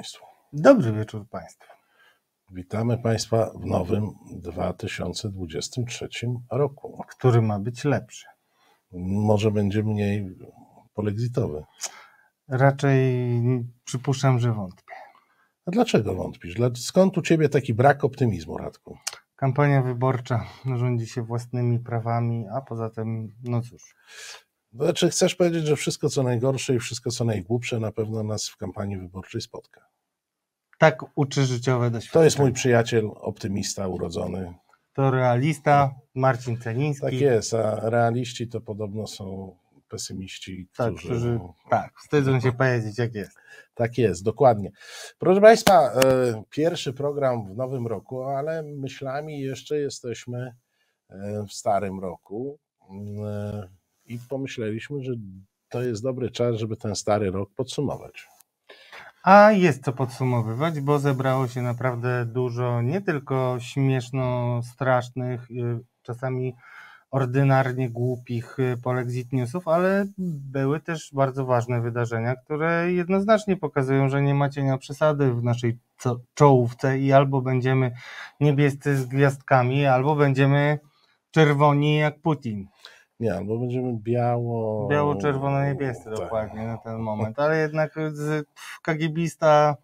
Dobry wieczór Państwu. Dobry wieczór Państwu. Witamy Państwa w nowym 2023 roku. Który ma być lepszy. Może będzie mniej polexitowy. Raczej przypuszczam, że wątpię. A dlaczego wątpisz? Skąd u Ciebie taki brak optymizmu, Radku? Kampania wyborcza rządzi się własnymi prawami, a poza tym, no cóż. Znaczy, chcesz powiedzieć, że wszystko co najgorsze i wszystko co najgłupsze na pewno nas w kampanii wyborczej spotka. Tak uczy życiowe doświadczenie. To jest mój przyjaciel, optymista urodzony. To realista Marcin Celiński. Tak jest, a realiści to podobno są pesymiści, tak, którzy... którzy tak, wstydzą się powiedzieć jak jest. Tak jest, dokładnie. Proszę Państwa, e, pierwszy program w nowym roku, ale myślami jeszcze jesteśmy e, w starym roku e, i pomyśleliśmy, że to jest dobry czas, żeby ten stary rok podsumować. A jest co podsumowywać, bo zebrało się naprawdę dużo nie tylko śmieszno strasznych, czasami ordynarnie głupich polexit newsów, ale były też bardzo ważne wydarzenia, które jednoznacznie pokazują, że nie ma cienia przesady w naszej czołówce i albo będziemy niebiescy z gwiazdkami, albo będziemy czerwoni jak Putin. Nie, albo będziemy biało... Biało-czerwono-niebiescy tak. dokładnie na ten moment, ale jednak KGBista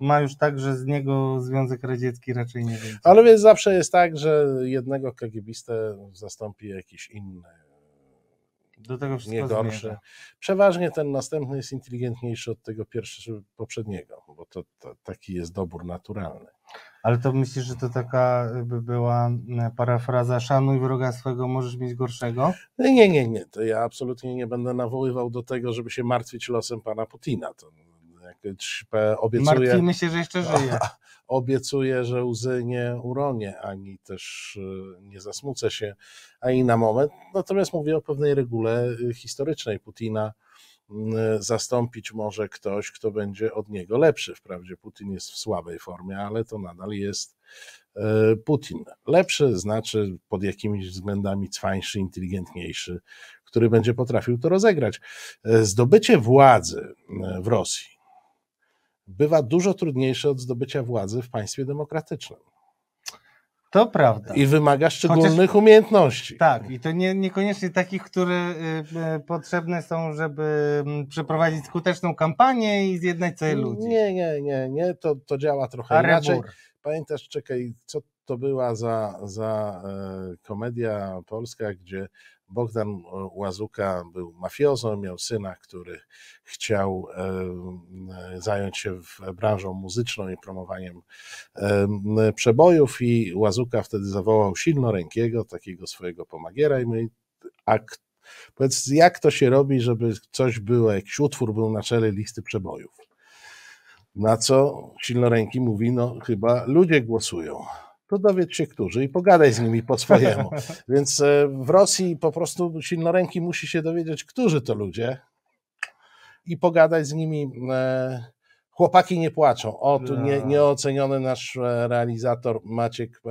ma już tak, że z niego Związek Radziecki raczej nie wyjdzie. Ale więc zawsze jest tak, że jednego KGBistę zastąpi jakiś inny. Do tego wszystko nie gorszy. Zmierza. Przeważnie ten następny jest inteligentniejszy od tego pierwszego, poprzedniego, bo to, to taki jest dobór naturalny. Ale to myślisz, że to taka by była parafraza szanuj wroga swego, możesz mieć gorszego? Nie, nie, nie. To ja absolutnie nie będę nawoływał do tego, żeby się martwić losem pana Putina. To obiecuje. Martwimy się, że jeszcze żyje. Obiecuję, że łzy nie uronię, ani też e, nie zasmucę się ani na moment. Natomiast mówię o pewnej regule e, historycznej Putina. E, zastąpić może ktoś, kto będzie od niego lepszy. Wprawdzie Putin jest w słabej formie, ale to nadal jest Putin. Lepszy znaczy pod jakimiś względami cwańszy, inteligentniejszy, który będzie potrafił to rozegrać. Zdobycie władzy w Rosji bywa dużo trudniejsze od zdobycia władzy w państwie demokratycznym. To prawda. I wymaga szczególnych Chociaż, umiejętności. Tak, i to nie, niekoniecznie takich, które y, y, potrzebne są, żeby mm, przeprowadzić skuteczną kampanię i zjednać całe ludzi. Nie, nie, nie, nie, to, to działa trochę A inaczej. Pamiętasz, czekaj, co to była za, za e, komedia polska, gdzie Bogdan e, Łazuka był mafiozą, miał syna, który chciał zająć się branżą muzyczną i promowaniem przebojów i Łazuka wtedy zawołał silnorękiego, takiego swojego pomagiera i mówi, a powiedz, jak to się robi, żeby coś było, jakiś utwór był na czele listy przebojów? Na co silnoręki mówi, no chyba ludzie głosują to dowiedz się którzy i pogadaj z nimi po swojemu. Więc e, w Rosji po prostu silnoręki musi się dowiedzieć, którzy to ludzie i pogadać z nimi. E, chłopaki nie płaczą. O, tu nie, no. nieoceniony nasz e, realizator Maciek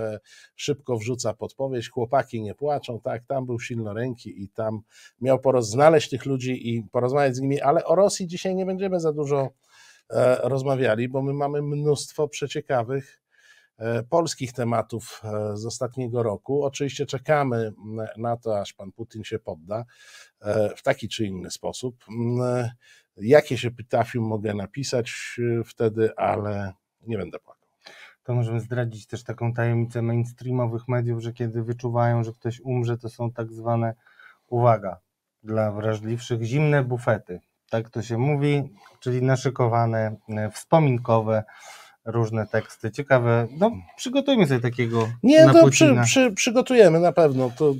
szybko wrzuca podpowiedź. Chłopaki nie płaczą. Tak, tam był silnoręki i tam miał poroz znaleźć tych ludzi i porozmawiać z nimi, ale o Rosji dzisiaj nie będziemy za dużo rozmawiali, bo my mamy mnóstwo przeciekawych polskich tematów e, z ostatniego roku. Oczywiście czekamy na to, aż pan Putin się podda e, w taki czy inny sposób. Jakie się pytafium mogę napisać wtedy, ale nie będę płakał. To możemy zdradzić też taką tajemnicę mainstreamowych mediów, że kiedy wyczuwają, że ktoś umrze, to są tak zwane, uwaga, dla wrażliwszych, zimne bufety. Tak to się mówi, czyli naszykowane, wspominkowe różne teksty. Ciekawe. No, przygotujmy sobie takiego. Nie, to przy, przy, przygotujemy na pewno. To, y,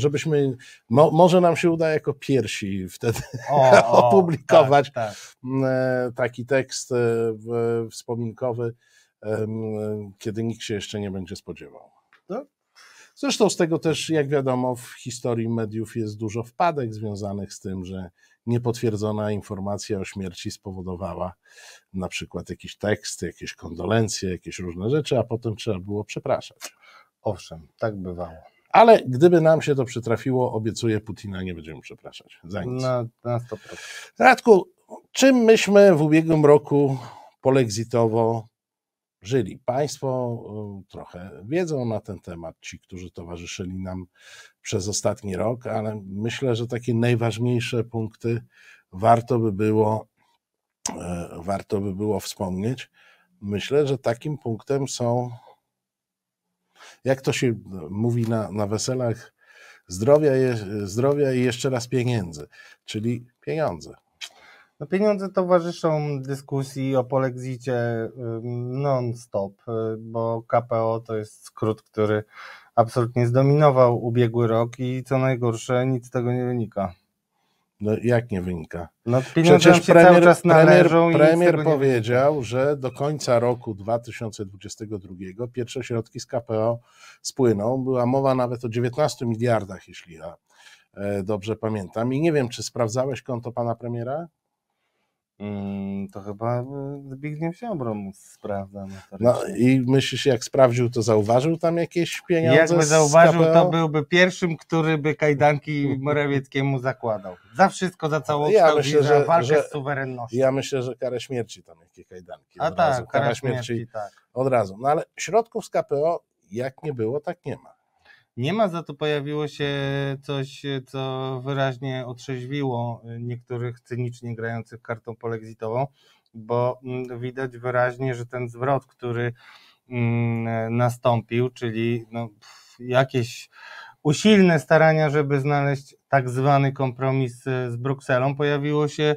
żebyśmy. Mo, może nam się uda jako pierwsi wtedy o, opublikować tak, tak. E, taki tekst e, wspominkowy, kiedy nikt się jeszcze nie będzie spodziewał. Tak? Zresztą z tego też, jak wiadomo, w historii mediów jest dużo wpadek związanych z tym, że niepotwierdzona informacja o śmierci spowodowała na przykład jakiś tekst, jakieś kondolencje, jakieś różne rzeczy, a potem trzeba było przepraszać. Owszem, tak bywało. Ale gdyby nam się to przytrafiło, obiecuję Putina, nie będziemy przepraszać za nic. Na, na 100%. Radku, czym myśmy w ubiegłym roku polexitowo żyli? Państwo y, trochę wiedzą na ten temat, ci, którzy towarzyszyli nam przez ostatni rok, ale myślę, że takie najważniejsze punkty warto by było, e, warto by było wspomnieć. Myślę, że takim punktem są, jak to się mówi na, na weselach, zdrowia, zdrowia i jeszcze raz pieniędzy, czyli pieniądze. No pieniądze towarzyszą dyskusji o polexicie non-stop, y, bo KPO to jest skrót, który absolutnie zdominował ubiegły rok i co najgorsze, nic z tego nie wynika. No jak nie wynika? No Przecież premier, premier, premier powiedział, że do końca roku 2022 pierwsze środki z KPO spłyną. Była mowa nawet o 19 miliardach, jeśli ja e, dobrze pamiętam. I nie wiem, czy sprawdzałeś konto pana premiera? Mm, to chyba e, Zbigniew Ziobro sprawdza. No i myślisz, jak sprawdził, to zauważył tam jakieś pieniądze? Jakby zauważył, to byłby pierwszym, który by kajdanki Morawieckiemu zakładał. Za wszystko, za całą ja myślę, że, za walkę że, z suwerennością. Ja myślę, że karę śmierci tam jakie kajdanki. A tak, razu. kara śmierci, śmierci tak. od razu. No ale środków z KPO jak nie było, tak nie ma. Nie ma, za to pojawiło się coś, co wyraźnie otrzeźwiło niektórych cynicznie grających kartą polexitową, bo mm, widać wyraźnie, że ten zwrot, który mm, nastąpił, czyli no, jakieś usilne starania, żeby znaleźć tak zwany kompromis z Brukselą, pojawiło się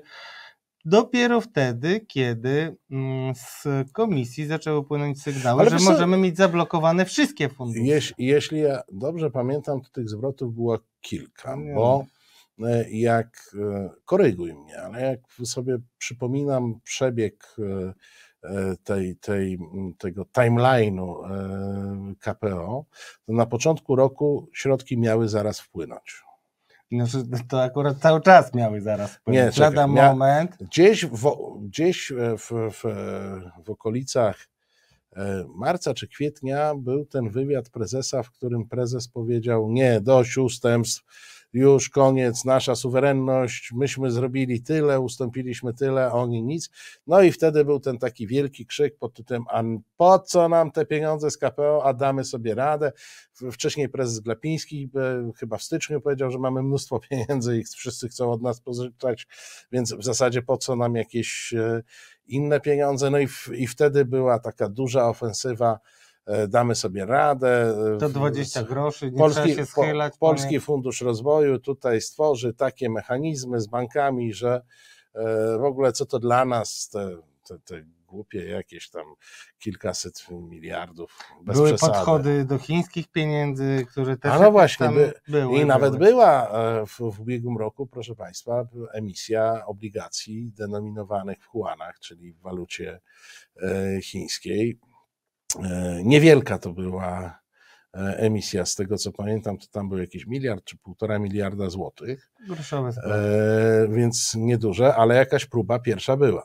dopiero wtedy, kiedy mm, z komisji zaczęły płynąć sygnały, Ale że możemy mieć zablokowane wszystkie fundusze. Jeśli, jeśli ja dobrze pamiętam, to tych zwrotów było kilka, Nie. bo e, jak, e, koryguj mnie, ale jak sobie przypominam przebieg e, tej, tej, tego timeline'u KPO, to na początku roku środki miały zaraz wpłynąć. Znaczy, to akurat cały czas miały zaraz Nie, Lada moment. Gdzieś, w, gdzieś w, w, w okolicach e, marca czy kwietnia był ten wywiad prezesa, w którym prezes powiedział: Nie, dość ustępstw już koniec, nasza suwerenność, myśmy zrobili tyle, ustąpiliśmy tyle, oni nic. No i wtedy był ten taki wielki krzyk pod tytułem, a po co nam te pieniądze z KPO, a damy sobie radę. Wcześniej prezes Glapiński e, chyba w styczniu powiedział, że mamy mnóstwo pieniędzy i wszyscy chcą od nas pożyczać, więc w zasadzie po co nam jakieś e, inne pieniądze. No i, w, i wtedy była taka duża ofensywa damy sobie radę. E, to 20 groszy, nie Polski, się schylać. Po, Polski Fundusz Rozwoju tutaj stworzy takie mechanizmy z bankami, że e, w ogóle co to dla nas te, te, te głupie jakieś tam kilkaset miliardów. Bez były przesady. podchody do chińskich pieniędzy, które też. A no właśnie, by, były. I nawet były. była w, w ubiegłym roku, proszę Państwa, emisja obligacji denominowanych w huanach, czyli w walucie chińskiej. E, niewielka to była e, emisja, z tego co pamiętam, to tam był jakiś miliard czy półtora miliarda złotych. Groszowe e, Więc nieduże, ale jakaś próba pierwsza była.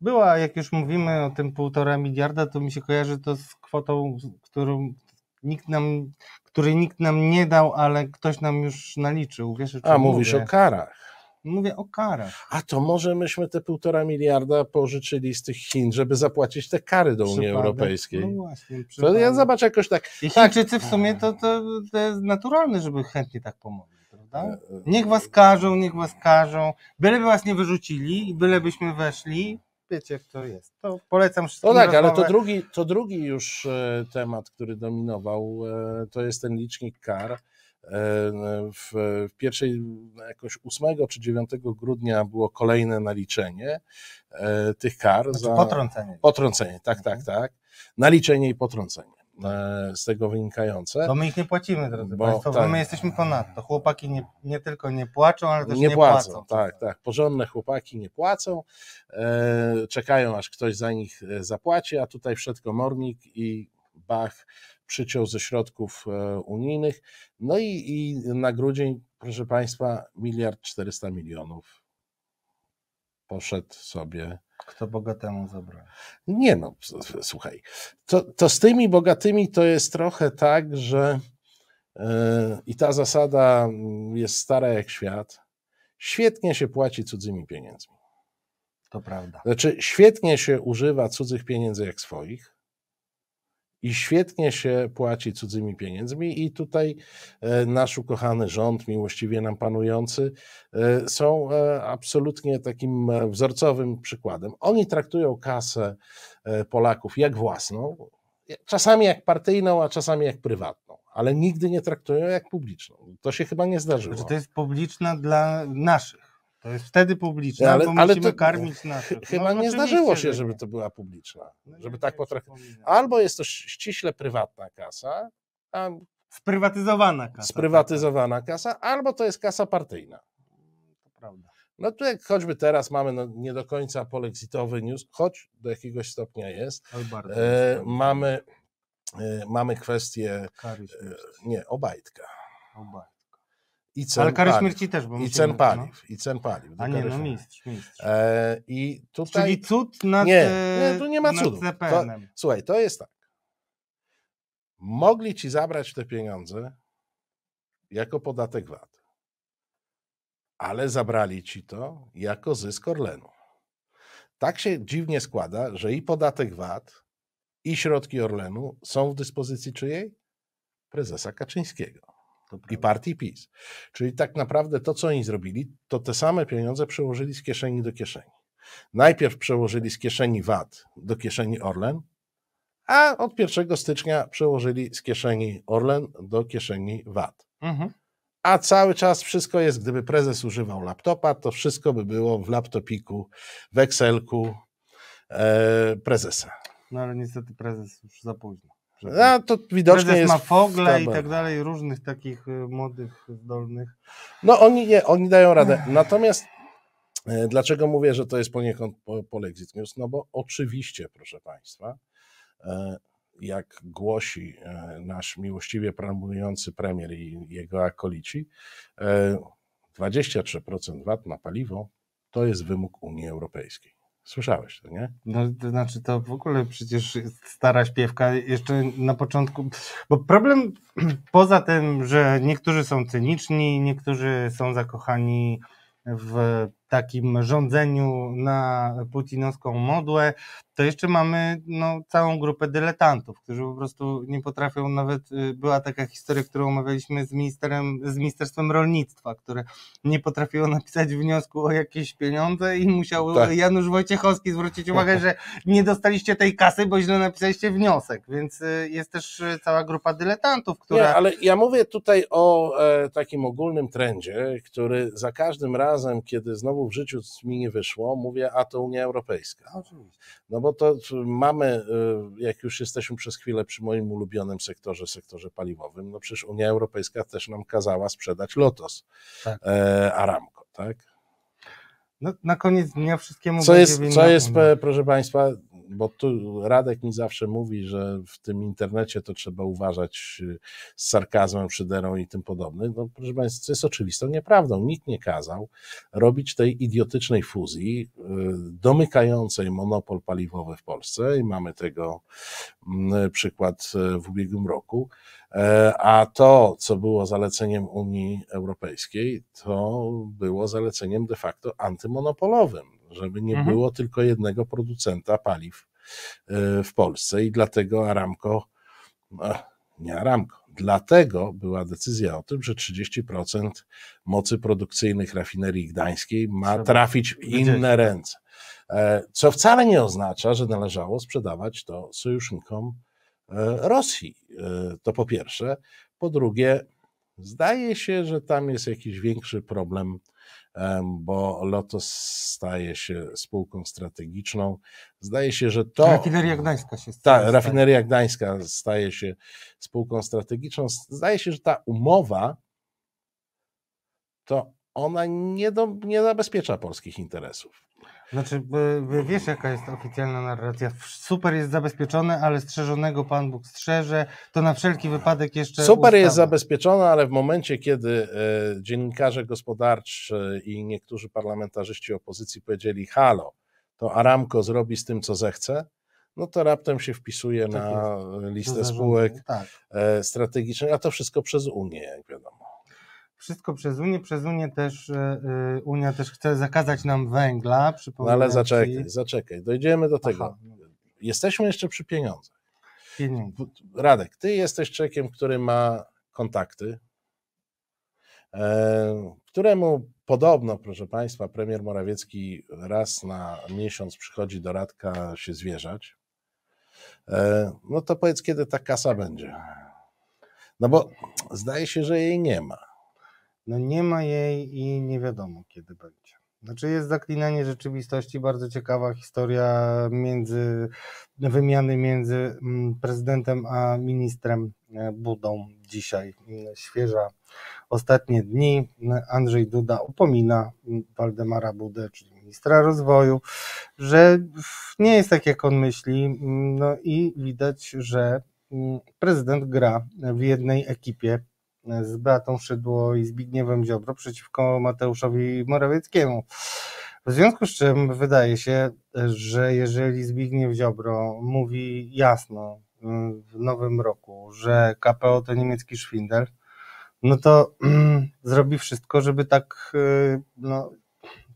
Była, jak już mówimy o tym półtora miliarda, to mi się kojarzy to z kwotą, którą nikt nam, której nikt nam nie dał, ale ktoś nam już naliczył. Wiesz, A, mówisz mówię? o karach. Mówię o karach. A to może myśmy te półtora miliarda pożyczyli z tych Chin, żeby zapłacić te kary do Unii Europejskiej. No właśnie. To ja zobaczę jakoś tak. I tak. Chińczycy w sumie to, to, to jest naturalne, żeby chętnie tak pomogli. Prawda? E, e, niech was karzą, niech was karzą. Byleby was nie wyrzucili i bylebyśmy weszli, wiecie jak to jest. To polecam wszystkim. No tak, ale to drugi, to drugi już e, temat, który dominował, to jest ten licznik kar. W, w pierwszej, jakoś 8 czy 9 grudnia było kolejne naliczenie e, tych kar. Znaczy za potrącenie. Potrącenie, tak, tak, mhm. tak. Naliczenie i potrącenie e, z tego wynikające. To my ich nie płacimy, drodzy bo, Państwo, tak, bo my jesteśmy ponadto. Chłopaki nie, nie tylko nie płaczą, ale też nie, nie płacą. płacą. Tak, tak. Porządne chłopaki nie płacą, e, czekają aż ktoś za nich zapłaci, a tutaj wszedł komornik i bach, przyciął ze środków e, unijnych. No i, i na grudzień, proszę Państwa, miliard 400 milionów poszedł sobie. Kto bogatemu zabrał? Nie no, słuchaj, to, to z tymi bogatymi to jest trochę tak, że yy, i ta zasada jest stara jak świat. Świetnie się płaci cudzymi pieniędzmi. To prawda. Znaczy, świetnie się używa cudzych pieniędzy jak swoich i świetnie się płaci cudzymi pieniędzmi, i tutaj e, nasz ukochany rząd, miłościwie nam panujący, e, są e, absolutnie takim wzorcowym przykładem. Oni traktują kasę Polaków jak własną, czasami jak partyjną, a czasami jak prywatną, ale nigdy nie traktują jak publiczną. To się chyba nie zdarzyło. Znaczy to jest publiczna dla naszych. To jest wtedy publiczna, ale, bo ale musimy to, karmić naszych. Chyba no, nie zdarzyło się, żeby to była publiczna. No, żeby tak potraktować. Albo jest to ściśle prywatna kasa, a sprywatyzowana kasa. Sprywatyzowana tak. kasa, albo to jest kasa partyjna. To prawda. No tu jak choćby teraz mamy no, nie do końca polexitowy news, choć do jakiegoś stopnia jest. E, mamy, e, mamy kwestię e, nie, Obajtka. Obajtka. I cen Ale kary paliw. śmierci też, bo I cen no. paliw, no. i cen paliw. A nie, no mistrz, mistrz. E, I tutaj... Czyli cud nad Nie, nie tu nie ma cudu. To, słuchaj, to jest tak. Mogli ci zabrać te pieniądze jako podatek VAT, ale zabrali ci to jako zysk Orlenu. Tak się dziwnie składa, że i podatek VAT, i środki Orlenu są w dyspozycji czyjej? Prezesa Kaczyńskiego i partii PiS. Czyli tak naprawdę to, co oni zrobili, to te same pieniądze przełożyli z kieszeni do kieszeni. Najpierw przełożyli z kieszeni VAT do kieszeni Orlen, a od 1 stycznia przełożyli z kieszeni Orlen do kieszeni VAT. Mhm. A cały czas wszystko jest, gdyby prezes używał laptopa, to wszystko by było w laptopiku, w Excelku e, prezesa. No ale niestety prezes już za późno. A to widocznie Prezes jest. ma Fogle i tak dalej, różnych takich y, młodych, zdolnych. No oni nie, oni dają radę. Natomiast e, dlaczego mówię, że to jest poniekąd polexit news? No bo oczywiście, proszę Państwa, e, jak głosi e, nasz miłościwie pramujący premier i jego akolici, 23% VAT na paliwo to jest wymóg Unii Europejskiej. Słyszałeś to, nie? No, to znaczy, to w ogóle przecież stara śpiewka. Jeszcze na początku, bo problem poza tym, że niektórzy są cyniczni, niektórzy są zakochani w takim rządzeniu na putinowską modłę, to jeszcze mamy no, całą grupę dyletantów, którzy po prostu nie potrafią nawet, y, była taka historia, którą omawialiśmy z, ministerem, z Ministerstwem Rolnictwa, które nie potrafiło napisać wniosku o jakieś pieniądze i musiał tak. Janusz Wojciechowski zwrócić uwagę, że nie dostaliście tej kasy, bo źle napisaliście wniosek, więc y, jest też y, cała grupa dyletantów, która... Nie, ale ja mówię tutaj o e, takim ogólnym trendzie, który za każdym razem, kiedy znowu w życiu mi nie wyszło, mówię, a to Unia Europejska. No bo to mamy, y, jak już jesteśmy przez chwilę przy moim ulubionym sektorze, sektorze paliwowym, no przecież Unia Europejska też nam kazała sprzedać Lotos tak. e, Aramco, tak? No, na koniec dnia wszystkiemu co jest, co jest, proszę Państwa, bo tu Radek mi zawsze mówi, że w tym internecie to trzeba uważać y, z sarkazmem, szyderą i tym podobnym. No, proszę Państwa, to jest oczywistą nieprawdą. Nikt nie kazał robić tej idiotycznej fuzji, y, domykającej monopol paliwowy w Polsce i mamy tego mm, przykład y, w ubiegłym roku. E, a to, co było zaleceniem Unii Europejskiej, to było zaleceniem de facto antymonopolowym żeby nie mhm. było tylko jednego producenta paliw e, w Polsce i dlatego Aramco, nie Aramco, dlatego była decyzja o tym, że 30% mocy produkcyjnych rafinerii gdańskiej ma trafić w inne ręce. E, co wcale nie oznacza, że należało sprzedawać to sojusznikom e, Rosji. To po pierwsze. Po drugie, zdaje się, że tam jest jakiś większy problem bo Lotos staje się spółką strategiczną. Zdaje się, że to. Rafineria Gdańska się staje. Tak, Rafineria Gdańska staje się spółką strategiczną. Zdaje się, że ta umowa to ona nie, do, nie zabezpiecza polskich interesów. Znaczy, wiesz jaka jest oficjalna narracja? Super jest zabezpieczone, ale strzeżonego Pan Bóg strzeże, to na wszelki wypadek jeszcze Super ustawa. jest zabezpieczone, ale w momencie, kiedy e, dziennikarze gospodarczy i niektórzy parlamentarzyści opozycji powiedzieli halo, to Aramco zrobi z tym, co zechce, no to raptem się wpisuje tak na listę spółek tak. E, strategicznych, a to wszystko przez Unię, jak wiadomo. Wszystko przez Unię. Przez Unię też e, Unia też chce zakazać nam węgla. No ale zaczekaj, zaczekaj, dojdziemy do tego. Aha. Jesteśmy jeszcze przy pieniądzach. Pieniądze. Radek, ty jesteś człowiekiem, który ma kontakty, e, któremu podobno, proszę Państwa, premier Morawiecki raz na miesiąc przychodzi do Radka się zwierzać. No to powiedz, kiedy ta kasa będzie. No bo zdaje się, że jej nie ma. No nie ma jej i nie wiadomo kiedy będzie. Znaczy jest zaklinanie rzeczywistości, bardzo ciekawa historia między, wymiany między mm, prezydentem a ministrem e, Budą dzisiaj, mm, świeża. Ostatnie dni Andrzej Duda upomina mm, Waldemara Budę, czyli ministra rozwoju, że nie jest tak jak on myśli, no i widać, że prezydent gra w jednej ekipie z Beatą Szydło i Zbigniewem Ziobro przeciwko Mateuszowi Morawieckiemu. W związku z czym wydaje się, że jeżeli Zbigniew Ziobro mówi jasno mm, w nowym roku, że KPO to niemiecki szwindel, no to mm, zrobi wszystko, żeby tak y, no,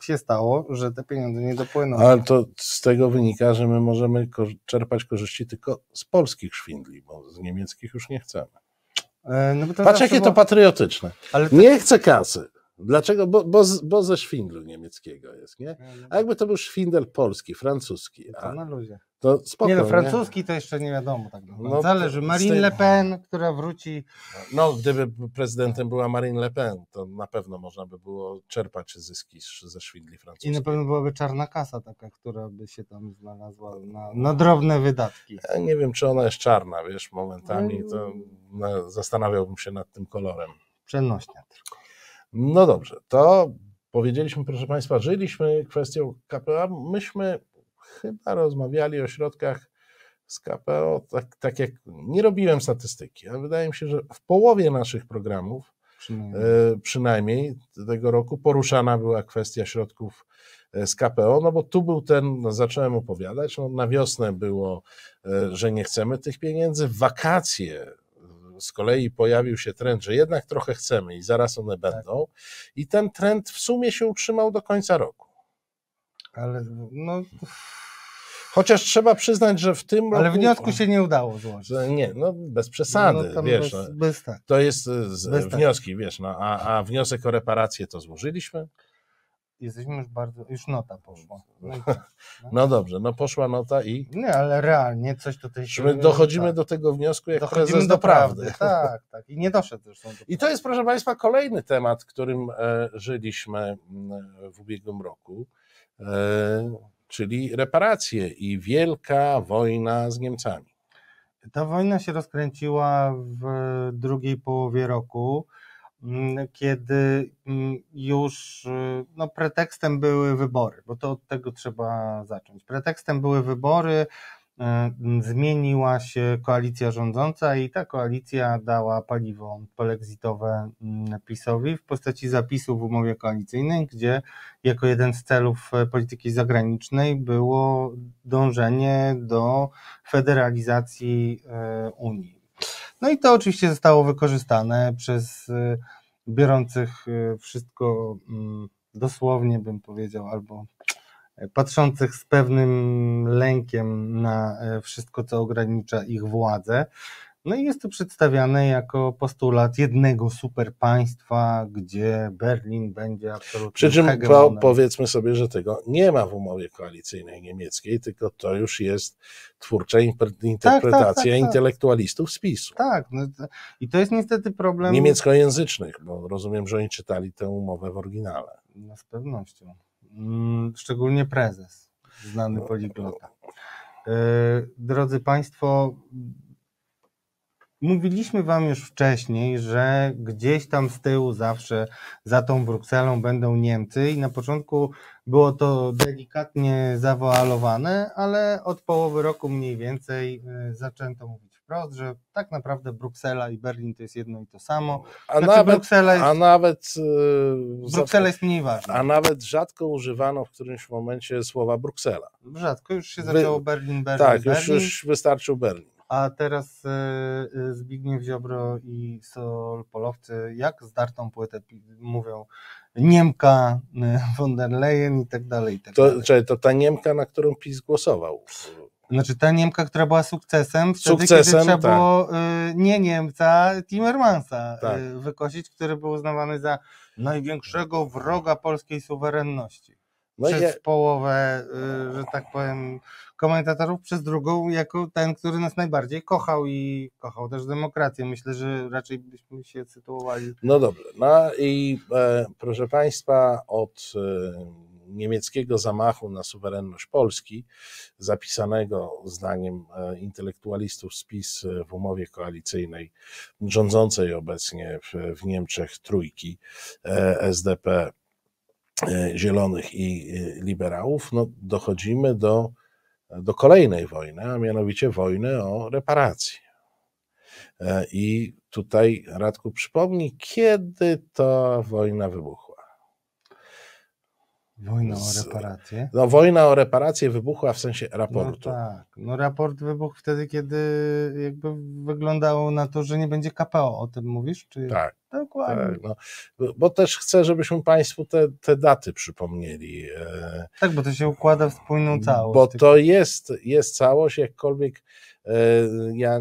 się stało, że te pieniądze nie dopłyną. Ale to z tego wynika, że my możemy czerpać korzyści tylko z polskich szwindli, bo z niemieckich już nie chcemy. E, no Patrz, jakie to patriotyczne. Ale to... Nie chcę kasy. Dlaczego? Bo, bo, bo ze szwindlu niemieckiego jest, nie? A jakby to był szwindel polski, francuski. A, to na luzie. To spoko, nie no, francuski nie? to jeszcze nie wiadomo tak No, Zależy. Marine Le Pen, która wróci. No, gdyby prezydentem była Marine Le Pen, to na pewno można by było czerpać zyski ze szwindli francuskich. I na pewno byłaby czarna kasa taka, która by się tam znalazła na, na drobne wydatki. Ja nie wiem, czy ona jest czarna, wiesz, momentami to no, zastanawiałbym się nad tym kolorem. Przenośnia tylko. No dobrze, to powiedzieliśmy, proszę Państwa, żyliśmy kwestią KPA. Myśmy chyba rozmawiali o środkach z KPO, tak, tak jak nie robiłem statystyki, ale wydaje mi się, że w połowie naszych programów, przynajmniej, e, przynajmniej tego roku, poruszana była kwestia środków e, z KPO, no bo tu był ten, no zacząłem opowiadać, no na wiosnę było, e, że nie chcemy tych pieniędzy, wakacje z kolei pojawił się trend, że jednak trochę chcemy i zaraz one tak. będą. I ten trend w sumie się utrzymał do końca roku. Ale no. Chociaż trzeba przyznać, że w tym roku. Ale wniosku się nie udało złożyć. nie, no bez przesady, no, wiesz. Bez, no, bez tak. To jest z, bez tak. wnioski, tak. wiesz, no, a, a wniosek o reparację to złożyliśmy jesteśmy już bardzo, już nota poszła. No, no. no dobrze, no poszła nota i... Nie, ale realnie coś tutaj się... My dochodzimy tak. do tego wniosku jak dochodzimy do prawdy. prawdy. Tak, tak. I nie doszedł zresztą. I to jest, proszę Państwa, kolejny temat, którym e, żyliśmy mm, w ubiegłym roku, e, czyli reparacje i wielka wojna z Niemcami. Ta wojna się rozkręciła w drugiej połowie roku. Mm, kiedy mm, już y, no, pretekstem były wybory, bo to od tego trzeba zacząć. Pretekstem były wybory, y, zmieniła się koalicja rządząca i ta koalicja dała paliwo polexitowe mm, PiSowi w postaci zapisu w umowie koalicyjnej, gdzie jako jeden z celów e, polityki zagranicznej było dążenie do federalizacji e, Unii. No i to oczywiście zostało wykorzystane przez y, biorących y, wszystko mm, dosłownie, bym powiedział, albo e, patrzących z pewnym lękiem na e, wszystko, co ogranicza ich władzę. No i jest to przedstawiane jako postulat jednego super państwa, gdzie Berlin będzie absolutnie Przy czym po, powiedzmy sobie, że tego nie ma w umowie koalicyjnej niemieckiej, tylko to już jest twórcza interpretacja tak, tak, tak, tak, intelektualistów z PiSu. Tak, no i to jest niestety problem... Niemieckojęzycznych, bo rozumiem, że oni czytali tę umowę w oryginale. No z pewnością. Mm, szczególnie prezes, znany no, poliglota. E, drodzy Państwo, Mówiliśmy Wam już wcześniej, że gdzieś tam z tyłu zawsze za tą Brukselą będą Niemcy i na początku było to delikatnie zawoalowane, ale od połowy roku mniej więcej y, zaczęto mówić wprost, że tak naprawdę Bruksela i Berlin to jest jedno i to samo. A znaczy nawet, Bruksela jest, a nawet yy, Bruksela jest mniej ważna. A nawet rzadko używano w którymś momencie słowa Bruksela. Rzadko, już się zaczęło Berlin, Berlin, Tak, Berlin. Już, już wystarczył Berlin. A teraz e, e, Zbigniew Ziobro i Sol Polowcy jak zdartą płytę mówią Niemka, e, von der Leyen i tak dalej. I tak to, dalej. Czyli to ta Niemka, na którą PiS głosował. Znaczy ta Niemka, która była sukcesem, wtedy sukcesem, kiedy trzeba tak. było nie Niemca, Timmermansa tak. wykosić, który był uznawany za największego wroga polskiej suwerenności. No przez ja... połowę, y, że tak powiem, komentatorów, przez drugą jako ten, który nas najbardziej kochał i kochał też demokrację. Myślę, że raczej byśmy się sytuowali. No dobrze. No i e, proszę Państwa, od e, niemieckiego zamachu na suwerenność Polski, zapisanego zdaniem e, intelektualistów z PiS w umowie koalicyjnej rządzącej obecnie w, w Niemczech trójki e, SDP, E, zielonych i e, liberałów, no dochodzimy do, do kolejnej wojny, a mianowicie wojny o reparacje. E, I tutaj Radku przypomnij, kiedy ta wojna wybuchła. Wojna o reparacje? No, wojna o reparacje wybuchła w sensie raportu. No tak, no raport wybuchł wtedy, kiedy jakby wyglądało na to, że nie będzie KPO, o tym mówisz? Czy... Tak. Dokładnie. Tak, no, bo też chcę, żebyśmy Państwu te, te daty przypomnieli. E, tak, bo to się układa w spójną całość. Bo to jest, jest całość, jakkolwiek ja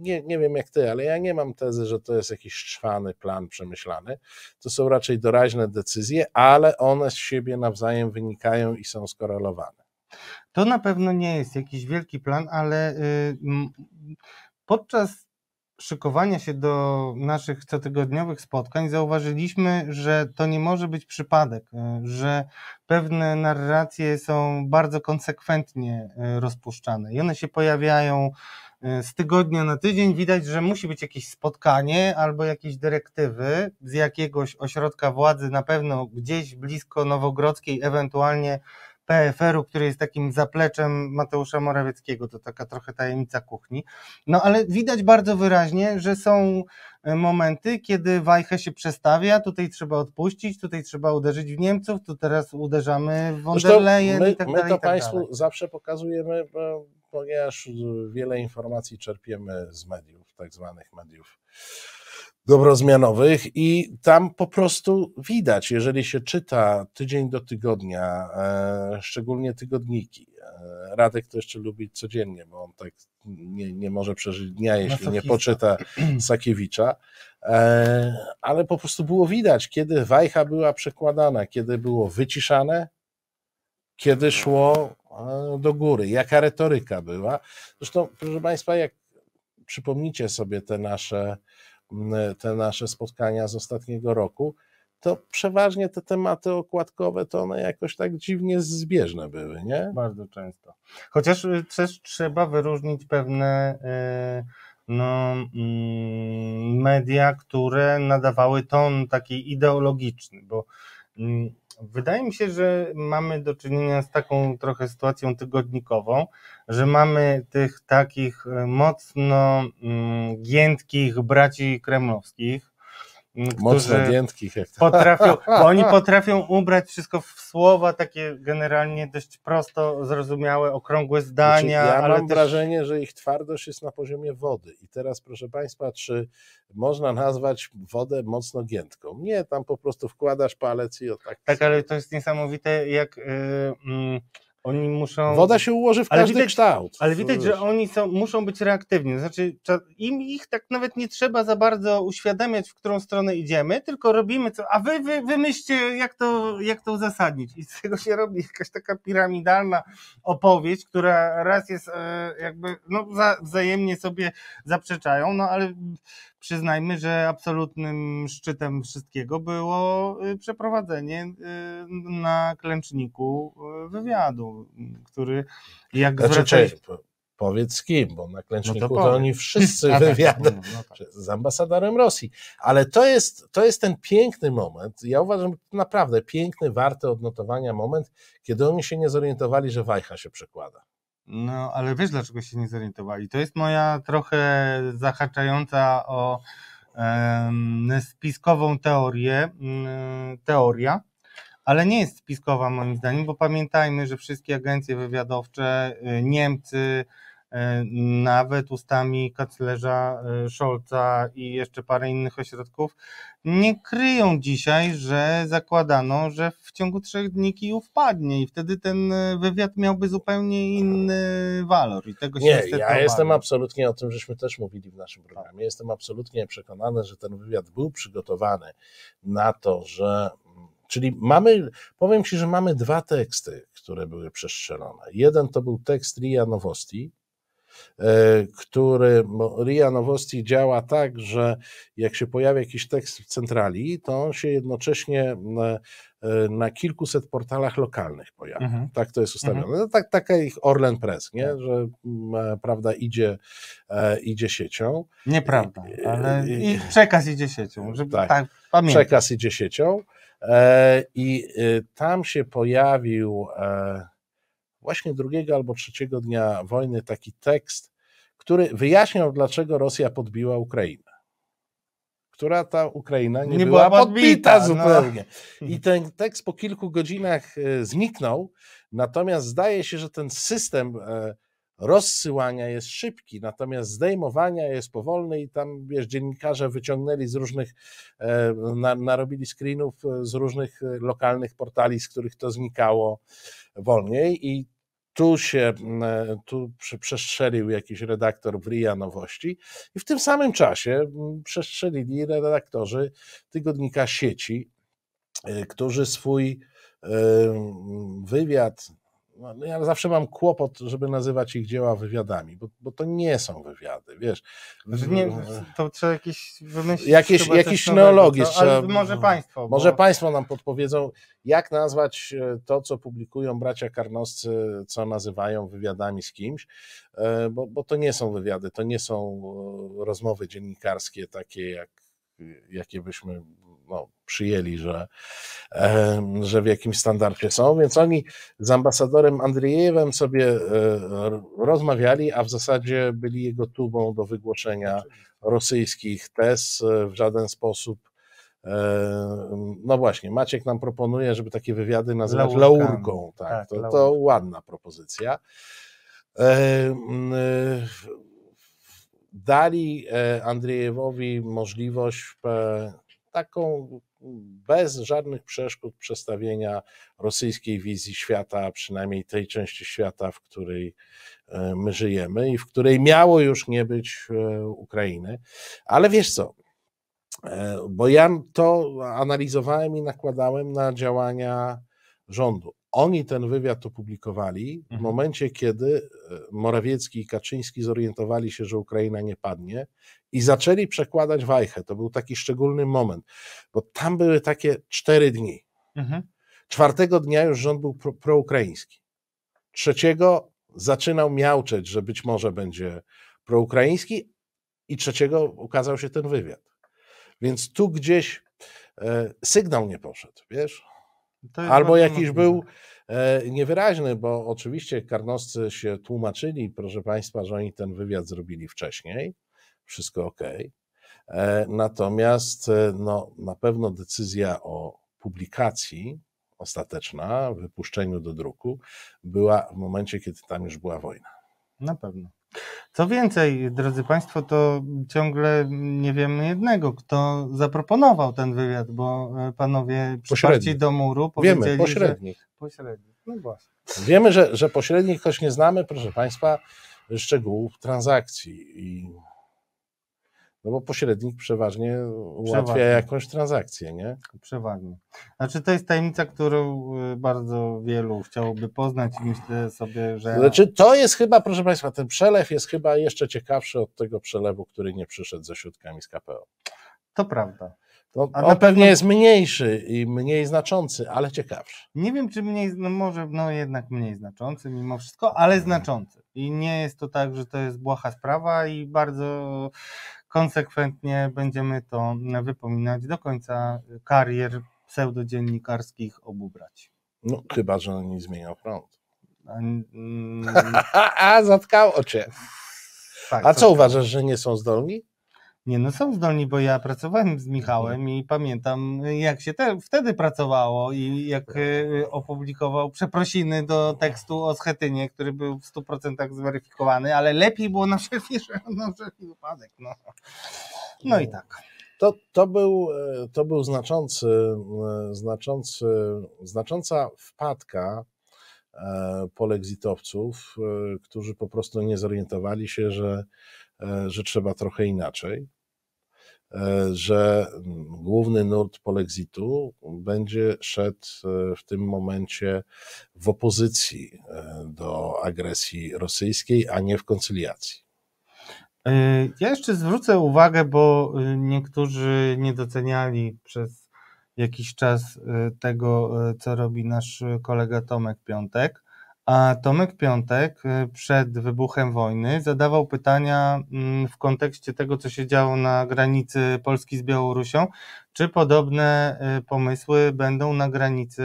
nie, nie wiem jak ty, ale ja nie mam tezy, że to jest jakiś szwany plan przemyślany. To są raczej doraźne decyzje, ale one z siebie nawzajem wynikają i są skorelowane. To na pewno nie jest jakiś wielki plan, ale y, podczas szykowania się do naszych cotygodniowych spotkań zauważyliśmy, że to nie może być przypadek, e, że pewne narracje są bardzo konsekwentnie e, rozpuszczane i one się pojawiają e, z tygodnia na tydzień. Widać, że musi być jakieś spotkanie albo jakieś dyrektywy z jakiegoś ośrodka władzy, na pewno gdzieś blisko Nowogrodzkiej, ewentualnie PFR-u, który jest takim zapleczem Mateusza Morawieckiego, to taka trochę tajemnica kuchni. No ale widać bardzo wyraźnie, że są e, momenty, kiedy wajchę się przestawia, tutaj trzeba odpuścić, tutaj trzeba uderzyć w Niemców, tu teraz uderzamy w von der Leyen my, i tak my dalej. My to tak Państwu dalej. zawsze pokazujemy, ponieważ wiele informacji czerpiemy z mediów, tak zwanych mediów dobrozmianowych i tam po prostu widać, jeżeli się czyta tydzień do tygodnia, e, szczególnie tygodniki. E, Radek to jeszcze lubi codziennie, bo on tak nie, nie może przeżyć dnia, jeśli nie poczyta Sakiewicza, e, ale po prostu było widać, kiedy wajcha była przekładana, kiedy było wyciszane, kiedy szło do góry, jaka retoryka była. Zresztą, proszę Państwa, jak przypomnicie sobie te nasze te nasze spotkania z ostatniego roku, to przeważnie te tematy okładkowe to one jakoś tak dziwnie zbieżne były, nie? Bardzo często. Chociaż y, też trzeba wyróżnić pewne y, no, mm, media, które nadawały ton taki ideologiczny, bo mm, Wydaje mi się, że mamy do czynienia z taką trochę sytuacją tygodnikową, że mamy tych takich mocno mm, giętkich braci kremlowskich, Mocno giętkich. Jak to. Potrafią, bo oni potrafią ubrać wszystko w słowa takie generalnie dość prosto zrozumiałe, okrągłe zdania. Znaczy, ja mam też... wrażenie, że ich twardość jest na poziomie wody. I teraz proszę Państwa, czy można nazwać wodę mocno giętką? Nie, tam po prostu wkładasz palec i o tak. Tak, ale to jest niesamowite, jak. Yy, yy, oni muszą. Woda się ułoży w każdy widać, kształt. Ale widać, że oni są, muszą być reaktywni. Znaczy, im ich tak nawet nie trzeba za bardzo uświadamiać, w którą stronę idziemy, tylko robimy co. A wy, wy wymyślcie, jak to, jak to uzasadnić. I z tego się robi jakaś taka piramidalna opowieść, która raz jest e, jakby no, wzajemnie sobie zaprzeczają, no ale przyznajmy, że absolutnym szczytem wszystkiego było y, przeprowadzenie y, na klęczniku y, wywiadu, który jak znaczy. Powiedz z kim, bo na klęczniku no to, to, oni wszyscy tak, wywiady no, no tak. z ambasadorem Rosji. Ale to jest, to jest ten piękny moment, ja uważam, naprawdę piękny, warty odnotowania moment, kiedy oni się nie zorientowali, że Wajcha się przekłada. No, ale wiesz, dlaczego się nie zorientowali? To jest moja trochę zahaczająca o spiskową teorię, um, teoria, ale nie jest spiskowa moim zdaniem, bo pamiętajmy, że wszystkie agencje wywiadowcze, y, Niemcy, nawet ustami kanclerza e, Scholza i jeszcze parę innych ośrodków, nie kryją dzisiaj, że zakładano, że w ciągu trzech dni Kijów padnie i wtedy ten e, wywiad miałby zupełnie inny walor. I tego się nie, ja jestem absolutnie o tym, żeśmy też mówili w naszym programie, jestem absolutnie przekonany, że ten wywiad był przygotowany na to, że Czyli mamy, powiem Ci, że mamy dwa teksty, które były przestrzelone. Jeden to był tekst RIA Nowosti, e, który RIA Nowosti działa tak, że jak się pojawia jakiś tekst w centrali, to on się jednocześnie na, e, na kilkuset portalach lokalnych pojawia. Mhm. Tak to jest ustawione. Mhm. No, tak, taka ich Orlen Press, nie? Tak. że e, prawda idzie, idzie siecią. Nieprawda, ale i przekaz idzie siecią. Żeby, tak, tak przekaz idzie siecią. E, I tam się pojawił e, właśnie drugiego albo trzeciego dnia wojny taki tekst, który wyjaśniał, dlaczego Rosja podbiła Ukrainę. Która ta Ukraina nie, nie była, była podbita, podbita no. zupełnie. No. I ten tekst po kilku godzinach e, zniknął, natomiast zdaje się, że ten system rozsyłania jest szybki, natomiast zdejmowania jest powolny i tam, wiesz, dziennikarze wyciągnęli z różnych, e, na, narobili screenów z różnych lokalnych portali, z których to znikało wolniej i tu się, e, tu przestrzelił jakiś redaktor w RIA Nowości i w tym samym czasie przestrzelili redaktorzy tygodnika sieci, e, którzy swój wywiad no, ja zawsze mam kłopot, żeby nazywać ich dzieła wywiadami, bo, bo to nie są wywiady, wiesz. Znaczy nie, to trzeba jakieś wymyślić. Jakieś, jakieś neologii. Trzeba, może Państwo. Może bo... Państwo nam podpowiedzą, jak nazwać e, to, co publikują bracia karnoscy, co nazywają wywiadami z kimś, e, bo, bo to nie są wywiady, to nie są e, rozmowy dziennikarskie takie, jak, jakie byśmy no, przyjęli, że, że w jakimś standardzie są, więc oni z ambasadorem Andrzejewem sobie e, rozmawiali, a w zasadzie byli jego tubą do wygłoszenia rosyjskich tez e, w żaden sposób. E, no właśnie, Maciek nam proponuje, żeby takie wywiady nazywać laurką. Tak, tak, to, to ładna propozycja. Dali Andrzejewowi możliwość taką bez żadnych przeszkód przestawienia rosyjskiej wizji świata, przynajmniej tej części świata, w której e, my żyjemy i w której miało już nie być e, Ukrainy. Ale wiesz co? E, bo ja to analizowałem i nakładałem na działania rządu. Oni ten wywiad opublikowali w mhm. momencie, kiedy Morawiecki i Kaczyński zorientowali się, że Ukraina nie padnie i zaczęli przekładać wajchę. To był taki szczególny moment, bo tam były takie cztery dni. Mhm. Czwartego dnia już rząd był pro, proukraiński. Trzeciego zaczynał miauczeć, że być może będzie proukraiński i trzeciego ukazał się ten wywiad. Więc tu gdzieś e, sygnał nie poszedł, wiesz? Albo jakiś był e, niewyraźny, bo oczywiście karnoscy się tłumaczyli, proszę Państwa, że oni ten wywiad zrobili wcześniej, wszystko ok. E, natomiast e, no, na pewno decyzja o publikacji ostateczna, wypuszczeniu do druku, była w momencie, kiedy tam już była wojna. Na pewno. Co więcej, drodzy Państwo, to ciągle nie wiemy jednego, kto zaproponował ten wywiad, bo e, panowie przyparci do muru powiedzieli, Wiemy, pośrednik. Że... Pośrednik, no właśnie. Wiemy, że, że pośrednik, choć nie znamy, proszę Państwa, szczegółów transakcji i no bo pośrednik przeważnie ułatwia przeważnie. jakąś transakcję, nie? Przeważnie. Znaczy to jest tajemnica, którą y, bardzo wielu chciałoby poznać i myślę sobie, że... Znaczy to jest chyba, proszę Państwa, ten przelew jest chyba jeszcze ciekawszy od tego przelewu, który nie przyszedł ze środkami z KPO. To prawda. To A on pewnie jest mniejszy i mniej znaczący, ale ciekawszy. Nie wiem, czy mniej, no może no jednak mniej znaczący mimo wszystko, ale znaczący. I nie jest to tak, że to jest błaha sprawa i bardzo konsekwentnie będziemy to wypominać do końca karier pseudodziennikarskich obu braci. No, chyba, że oni zmienią front. A, mm, A zatkało cię. Tak, A co uważasz, że nie są zdolni? Nie, no są zdolni, bo ja pracowałem z Michałem mhm. i pamiętam, jak się te, wtedy pracowało i jak y, opublikował przeprosiny do tekstu o Schetynie, który był w 100% zweryfikowany, ale lepiej było na wszelki, na wszelki wypadek. No. no i tak. To, to, był, e, to był znaczący, e, znaczący, znacząca wpadka e, polexitowców, którzy po prostu nie zorientowali się, że, że trzeba trochę inaczej, że główny nurt polexitu będzie szedł w tym momencie w opozycji do agresji rosyjskiej, a nie w koncyliacji. Ja jeszcze zwrócę uwagę, bo niektórzy nie doceniali przez jakiś czas tego, co robi nasz kolega Tomek Piątek. A Tomek Piątek przed wybuchem wojny zadawał pytania mm, w kontekście tego, co się działo na granicy Polski z Białorusią, czy podobne y, pomysły będą na granicy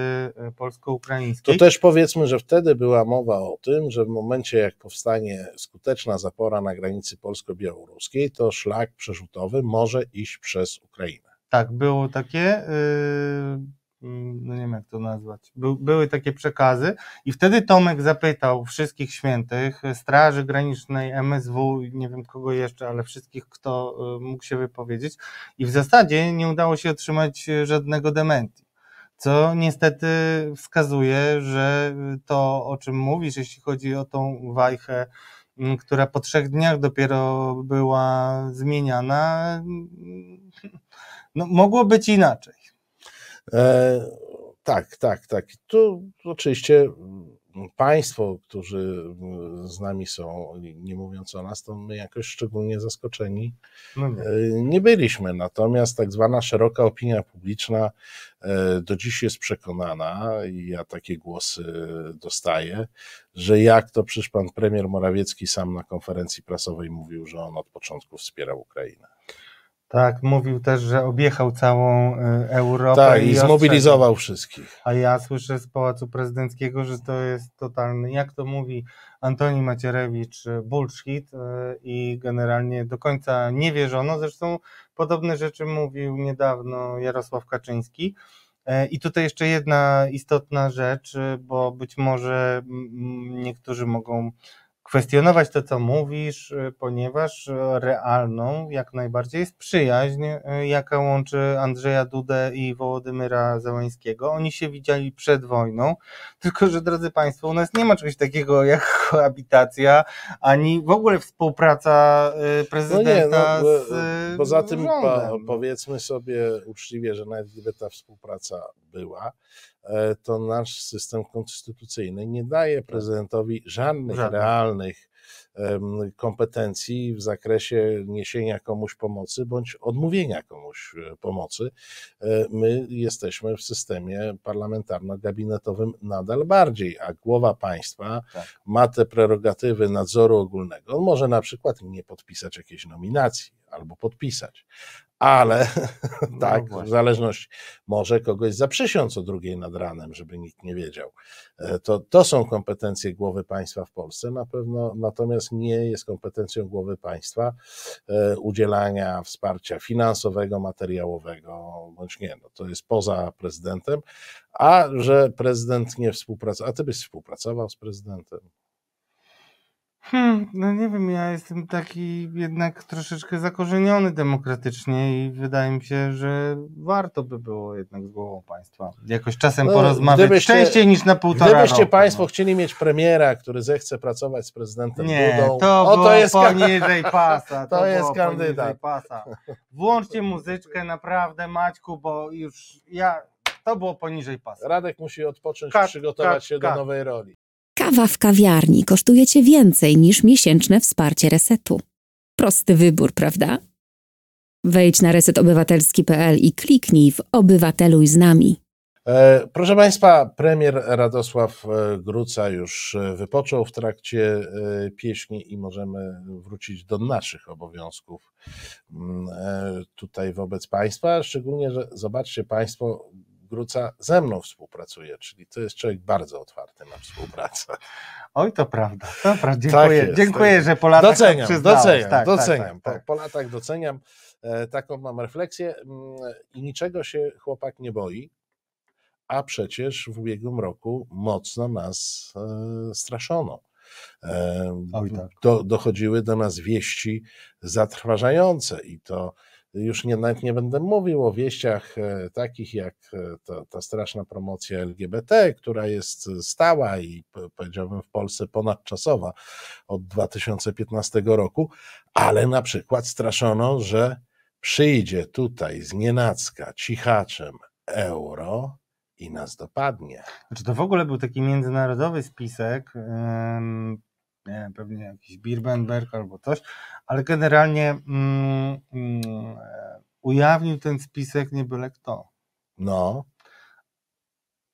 y, polsko-ukraińskiej? To też powiedzmy, że wtedy była mowa o tym, że w momencie jak powstanie skuteczna zapora na granicy polsko-białoruskiej, to szlak przerzutowy może iść przez Ukrainę. Tak, było takie. Yy no nie wiem jak to nazwać, By, były takie przekazy i wtedy Tomek zapytał wszystkich świętych, Straży Granicznej, MSW, nie wiem kogo jeszcze, ale wszystkich, kto y, mógł się wypowiedzieć i w zasadzie nie udało się otrzymać żadnego dementi. Co niestety wskazuje, że to, o czym mówisz, jeśli chodzi o tą wajchę, mm, która po trzech dniach dopiero była zmieniana, mm, no, mogło być inaczej. E, tak, tak, tak. Tu oczywiście Państwo, którzy z nami są, nie mówiąc o nas, to my jakoś szczególnie zaskoczeni no nie. E, nie byliśmy. Natomiast tak zwana szeroka opinia publiczna e, do dziś jest przekonana, i ja takie głosy dostaję, że jak to przecież pan premier Morawiecki sam na konferencji prasowej mówił, że on od początku wspierał Ukrainę. Tak, mówił też, że objechał całą y, Europę. Tak, i, i zmobilizował wszystkich. A ja słyszę z Pałacu Prezydenckiego, że to jest totalny, jak to mówi Antoni Macierewicz, bullshit y, i generalnie do końca nie wierzono. Zresztą podobne rzeczy mówił niedawno Jarosław Kaczyński. E, I tutaj jeszcze jedna istotna rzecz, bo być może niektórzy mogą kwestionować to, co mówisz, y, ponieważ y, realną jak najbardziej jest przyjaźń, y, jaka łączy Andrzeja Dudę i Wołodymyra Załańskiego. Oni się widzieli przed wojną, tylko że, drodzy Państwo, u nas nie ma czegoś takiego jak koabitacja, ani w ogóle współpraca prezydenta no nie, no, z Poza tym powiedzmy sobie uczciwie, że nawet gdyby ta współpraca była, to nasz system konstytucyjny nie daje prezydentowi żadnych realnych kompetencji w zakresie niesienia komuś pomocy bądź odmówienia komuś e, pomocy. E, my jesteśmy w systemie parlamentarno-gabinetowym nadal bardziej, a głowa państwa tak. ma te prerogatywy nadzoru ogólnego. On może na przykład nie podpisać jakiejś nominacji albo podpisać, ale no tak, w zależności, może kogoś zaprzysiąc o drugiej nad ranem, żeby nikt nie wiedział. E, to, to są kompetencje głowy państwa w Polsce na pewno, natomiast nie jest kompetencją głowy państwa e, udzielania wsparcia finansowego, materiałowego, bądź nie, no to jest poza prezydentem, a że prezydent nie współpracuje, a ty byś współpracował z prezydentem? Hmm, no nie wiem, ja jestem taki jednak troszeczkę zakorzeniony demokratycznie i wydaje mi się, że warto by było jednak z głową państwa jakoś czasem no, porozmawiać częściej niż na półtora Gdybyście roku, państwo no. chcieli mieć premiera, który zechce pracować z prezydentem nie, Dudą, to, o, to jest poniżej pasa. To, to jest kandydat. Pasa. Włączcie muzyczkę naprawdę Maćku, bo już ja to było poniżej pasa. Radek musi odpocząć, kat, przygotować kat, się kat. do nowej roli. Kawa w kawiarni kosztuje Cię więcej niż miesięczne wsparcie resetu. Prosty wybór, prawda? Wejdź na resetobywatelski.pl i kliknij w Obywateluj z nami. E, proszę Państwa, premier Radosław e, Gruca już e, wypoczął w trakcie pieśni i możemy wrócić do naszych obowiązków mm, tutaj wobec Państwa. Szczególnie, że zobaczcie Państwo, Gruca ze mną współpracuje, czyli to jest człowiek bardzo otwarty na współpracę. Oj, to prawda. To prawda. Dziękuję, tak jest, dziękuję tak że po latach doceniam, doceniam, tak, doceniam. Po, po, latach doceniam. Taką mam refleksję mm, i niczego się chłopak nie boi, a przecież w ubiegłym roku mocno nas e, straszono. E, Oj, tak. do, dochodziły do nas wieści zatrważające i to już nie, nawet nie będę mówił o wieściach e, takich jak e, ta straszna promocja LGBT, która jest stała i powiedziałbym w Polsce ponadczasowa od 2015 roku, ale na przykład straszono, że przyjdzie tutaj z nienacka cichaczem euro i nas dopadnie. Znaczy to w ogóle był taki międzynarodowy spisek, pewnie jakiś Birbenberg albo coś, ale generalnie mm, mm, ujawnił ten spisek nie byle kto. No.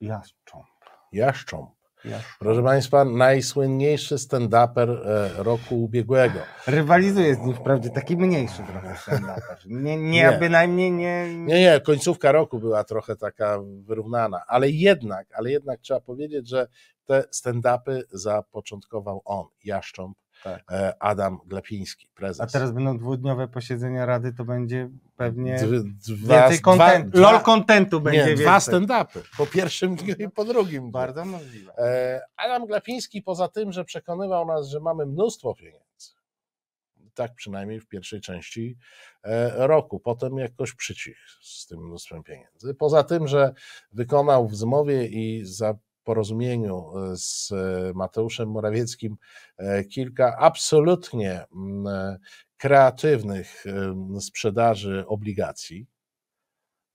Jaszcząb. Jaszcząb. Proszę Państwa, najsłynniejszy stand-uper e, roku ubiegłego. Rywalizuje z nim wprawdzie taki mniejszy trochę stand-uper. Nie, nie, nie, bynajmniej nie... Nie, nie, końcówka roku była trochę taka wyrównana, ale jednak, ale jednak trzeba powiedzieć, że te stand-upy zapoczątkował on, Jaszcząb, tak. E, Adam Glapiński, prezes. A teraz będą dwudniowe posiedzenia Rady, to będzie pewnie dwa, więcej content, dwa, LOL kontentu będzie nie, więcej. dwa stand-upy, po pierwszym dniu i po drugim. Bardzo możliwe. E, Adam Glapiński poza tym, że przekonywał nas, że mamy mnóstwo pieniędzy, tak przynajmniej w pierwszej części e, roku. Potem jakoś przycichł z tym mnóstwem pieniędzy. Poza tym, że wykonał w zmowie i za porozumieniu e, z e, Mateuszem Morawieckim e, kilka absolutnie mm, kreatywnych sprzedaży obligacji.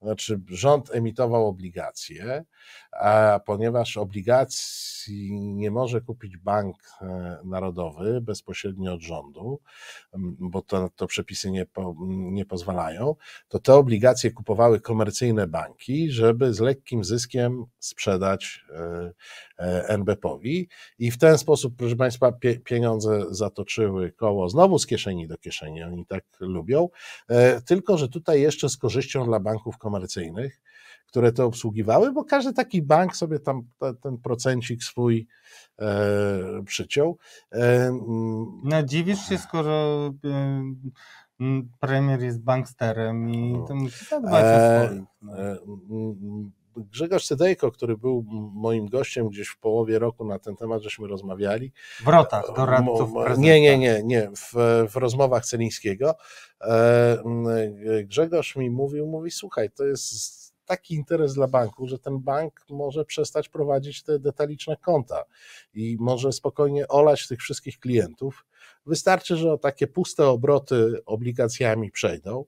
Znaczy, rząd emitował obligacje, a ponieważ obligacji nie może kupić bank e, narodowy bezpośrednio od rządu, bo to, to przepisy nie, po, nie pozwalają, to te obligacje kupowały komercyjne banki, żeby z lekkim zyskiem sprzedać e, NBP-owi i w ten sposób, proszę Państwa, pie, pieniądze zatoczyły koło znowu z kieszeni do kieszeni, oni tak lubią, tylko że tutaj jeszcze z korzyścią dla banków komercyjnych, które to obsługiwały, bo każdy taki bank sobie tam ten procencik swój e, przyciął. E, no dziwisz się, skoro e, premier jest banksterem i no. to musi zadbać e, o swoich. No. E, Grzegorz Cydejko, który był moim gościem gdzieś w połowie roku na ten temat, żeśmy rozmawiali. W rotach doradców Nie, nie, nie, nie, w, w rozmowach Celińskiego. E, Grzegorz mi mówił, mówi, słuchaj, to jest taki interes dla banku, że ten bank może przestać prowadzić te detaliczne konta i może spokojnie olać tych wszystkich klientów. Wystarczy, że o takie puste obroty obligacjami przejdą.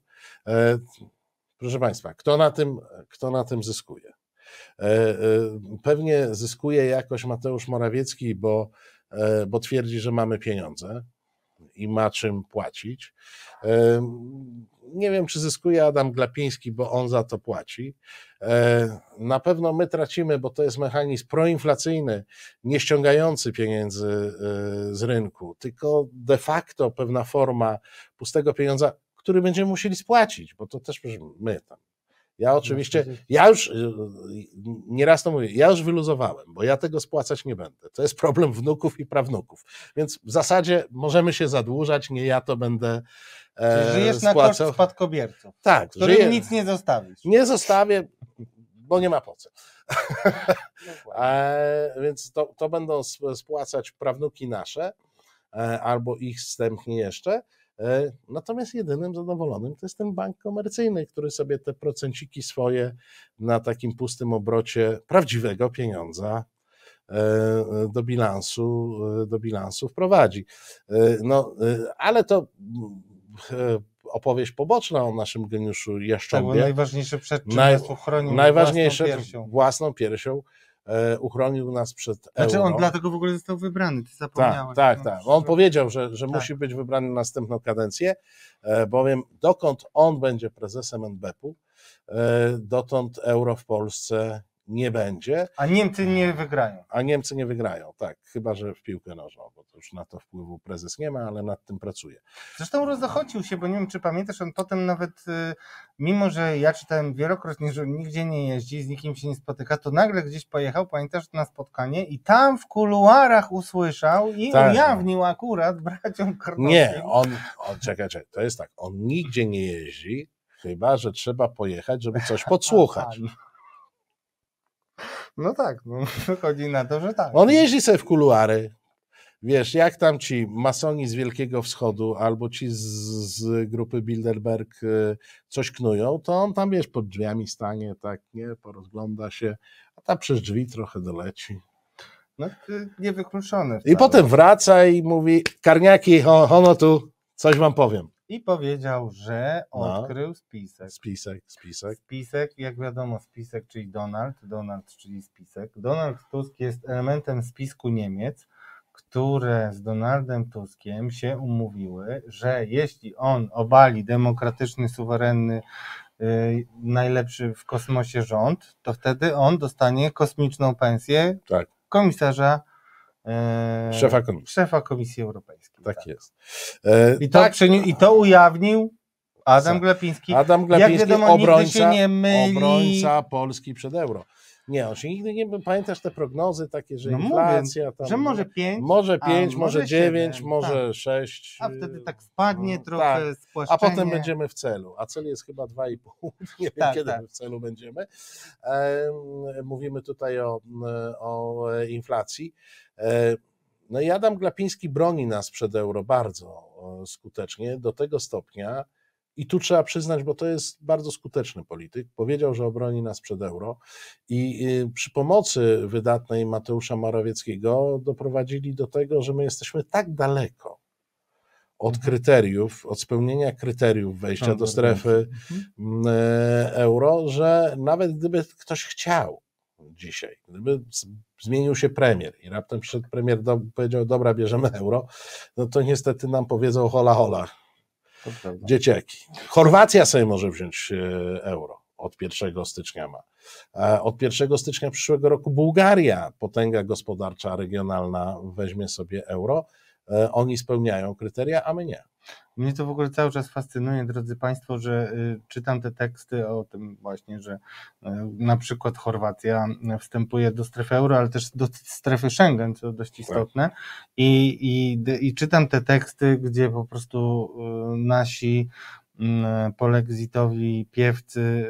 E, proszę Państwa, kto na tym, kto na tym zyskuje? E, e, pewnie zyskuje jakoś Mateusz Morawiecki, bo, bo twierdzi, że mamy pieniądze i ma czym płacić. Nie wiem, czy zyskuje Adam Glapiński, bo on za to płaci. E, na pewno my tracimy, bo to jest mechanizm proinflacyjny, nie ściągający pieniędzy e, z rynku, tylko de facto pewna forma pustego pieniądza, który będziemy musieli spłacić, bo to też my tam ja no, oczywiście, ja już y, nieraz to mówię, ja już wyluzowałem, bo ja tego spłacać nie będę. To jest problem wnuków i prawnuków. Więc w zasadzie możemy się zadłużać, nie ja to będę e, Żyjesz spłacał. na koszt spadkobierców, tak, którym żyję, nic nie zostawisz. Nie zostawię, bo nie ma po co. e, więc to, to będą spłacać prawnuki nasze, e, albo ich wstępnie jeszcze. E, natomiast jedynym zadowolonym to jest ten bank komercyjny, który sobie te procenciki swoje na takim pustym obrocie prawdziwego pieniądza e, do bilansu, e, do bilansu wprowadzi. No, ale to opowieść poboczna o naszym geniuszu Jaszcząbie. Tak, najważniejsze przed czym Naj, uchronił najważniejsze własną piersią. własną piersią uchronił nas przed euro. Znaczy on dlatego w ogóle został wybrany, ty zapomniałeś. Tak, tak, no, tak. On powiedział, że, że tak. musi być wybrany na następną kadencję, e, bowiem dokąd on będzie prezesem NBP-u, e, dotąd euro w Polsce nie będzie. A Niemcy nie wygrają. A Niemcy nie wygrają, tak, chyba że w piłkę nożną, bo to już na to wpływu prezes nie ma, ale nad tym pracuje. Zresztą rozochocił się, bo nie wiem, czy pamiętasz, on potem nawet, y, mimo że ja czytałem wielokrotnie, że nigdzie nie jeździ, z nikim się nie spotyka, to nagle gdzieś pojechał, pamiętasz, na spotkanie i tam w kuluarach usłyszał i tak. ujawnił akurat braciom Karnowskim. Nie, on, on, czekaj, czekaj, to jest tak, on nigdzie nie jeździ, chyba, że trzeba pojechać, żeby coś podsłuchać. No tak, no, wychodzi na to, że tak. On jeździ sobie w kuluary. Wiesz, jak tam ci masoni z Wielkiego Wschodu albo ci z, z grupy Bilderberg y, coś knują, to on tam, wiesz, pod drzwiami stanie, tak, nie, porozgląda się, a tam przez drzwi trochę doleci. No, niewykluczone. I potem wraca i mówi, karniaki, hono tu, coś wam powiem i powiedział, że no. odkrył no. spisek. Spisek, spisek. Spisek, jak wiadomo, spisek, czyli Donald, Donald, czyli spisek. Donald Tusk jest elementem spisku Niemiec, które z Donaldem Tuskiem się umówiły, że jeśli on obali demokratyczny, suwerenny, yy, najlepszy w kosmosie rząd, to wtedy on dostanie kosmiczną pensję tak. komisarza szefa komisji. Szefa Komisji Europejskiej. Tak, tak. jest. E, I, to tak. I to ujawnił Adam Glapiński. Adam Glapiński, Jak wiadomo, obrońca, nie myli. obrońca Polski przed euro. Nie, on się nigdy nie pamiętasz te prognozy takie, że no inflacja. Mówię, tam, że może 5, może 5, może 9, może tak. 6. A wtedy tak spadnie no, trochę tak. A potem będziemy w celu. A cel jest chyba 2,5. Nie wiem, tak, kiedy tak. w celu będziemy. E, mówimy tutaj o, o inflacji. E, no i Adam Glapiński broni nas przed euro bardzo skutecznie, do tego stopnia, i tu trzeba przyznać, bo to jest bardzo skuteczny polityk. Powiedział, że obroni nas przed euro i y, przy pomocy wydatnej Mateusza Morawieckiego doprowadzili do tego, że my jesteśmy tak daleko od mhm. kryteriów, od spełnienia kryteriów wejścia do strefy mhm. e, euro, że nawet gdyby ktoś chciał dzisiaj, gdyby zmienił się premier i raptem przyszedł premier do, powiedział, dobra, bierzemy euro, no to niestety nam powiedzą hola hola, dzieciaki. Chorwacja sobie może wziąć e, euro od 1 stycznia ma. Od 1 stycznia przyszłego roku Bułgaria, potęga gospodarcza regionalna, weźmie sobie euro. E, oni spełniają kryteria, a my nie. Mnie to w ogóle cały czas fascynuje, drodzy Państwo, że y, czytam te teksty o tym właśnie, że y, na przykład Chorwacja wstępuje do strefy euro, ale też do strefy Schengen, co dość istotne. I, i, i czytam te teksty, gdzie po prostu y, nasi polexitowi piewcy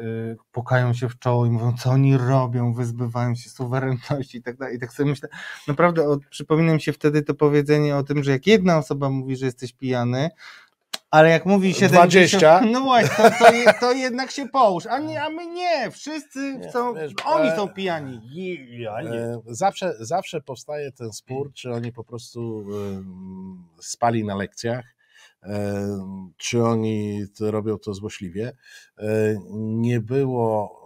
pukają się w czoło i mówią, co oni robią, wyzbywają się suwerenności i tak dalej. I tak sobie myślę, naprawdę od, przypomina mi się wtedy to powiedzenie o tym, że jak jedna osoba mówi, że jesteś pijany, ale jak mówi 70, 20. no właśnie, to, to, jednak się połóż. A, nie, a my nie, wszyscy chcą, wiesz, oni są pijani. Ja nie. E, zawsze, zawsze powstaje ten spór, czy oni po prostu spali na lekcjach, e, czy oni robią to złośliwie. E, nie było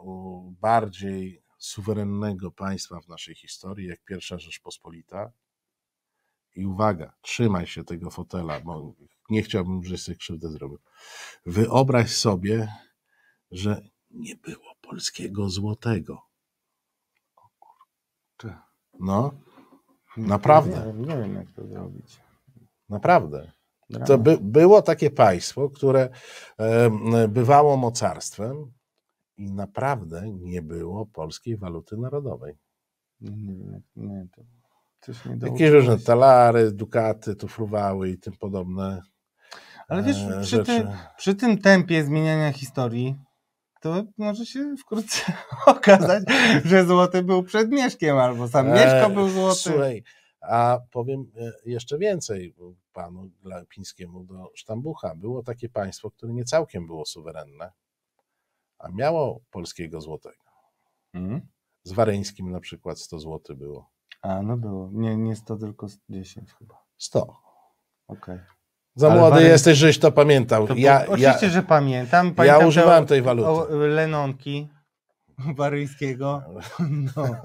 bardziej suwerennego państwa w naszej historii jak pierwsza Rzeczpospolita. I uwaga, trzymaj się tego fotela, bo nie chciałbym, żebyś sobie krzywdę zrobił. Wyobraź sobie, że nie było polskiego złotego. O kurczę. No, naprawdę. Nie wiem, nie wiem, jak to zrobić. Naprawdę. To by, było takie państwo, które e, bywało mocarstwem i naprawdę nie było polskiej waluty narodowej. Nie, nie, to coś nie Jakieś różne talary, dukaty tu fruwały i tym podobne. Ale wiesz, e, przy, ty, przy tym tempie zmieniania historii, to może się wkrótce okazać, że złoty był przed Mieszkiem, albo sam Mieszko był złoty. Słuchaj, a powiem e, jeszcze więcej panu Glapińskiemu do Sztambucha. Było takie państwo, które nie całkiem było suwerenne, a miało polskiego złotego. Hmm? Z Wareńskim na przykład 100 zł było. A, no było. Nie, nie 100, tylko 10 chyba. 100. Okej. Okay. Za Ale młody jesteś, żeś to pamiętał. To ja, oczywiście, ja, że pamiętam. pamiętam ja używałem tej waluty. O, Lenonki Waryńskiego. No.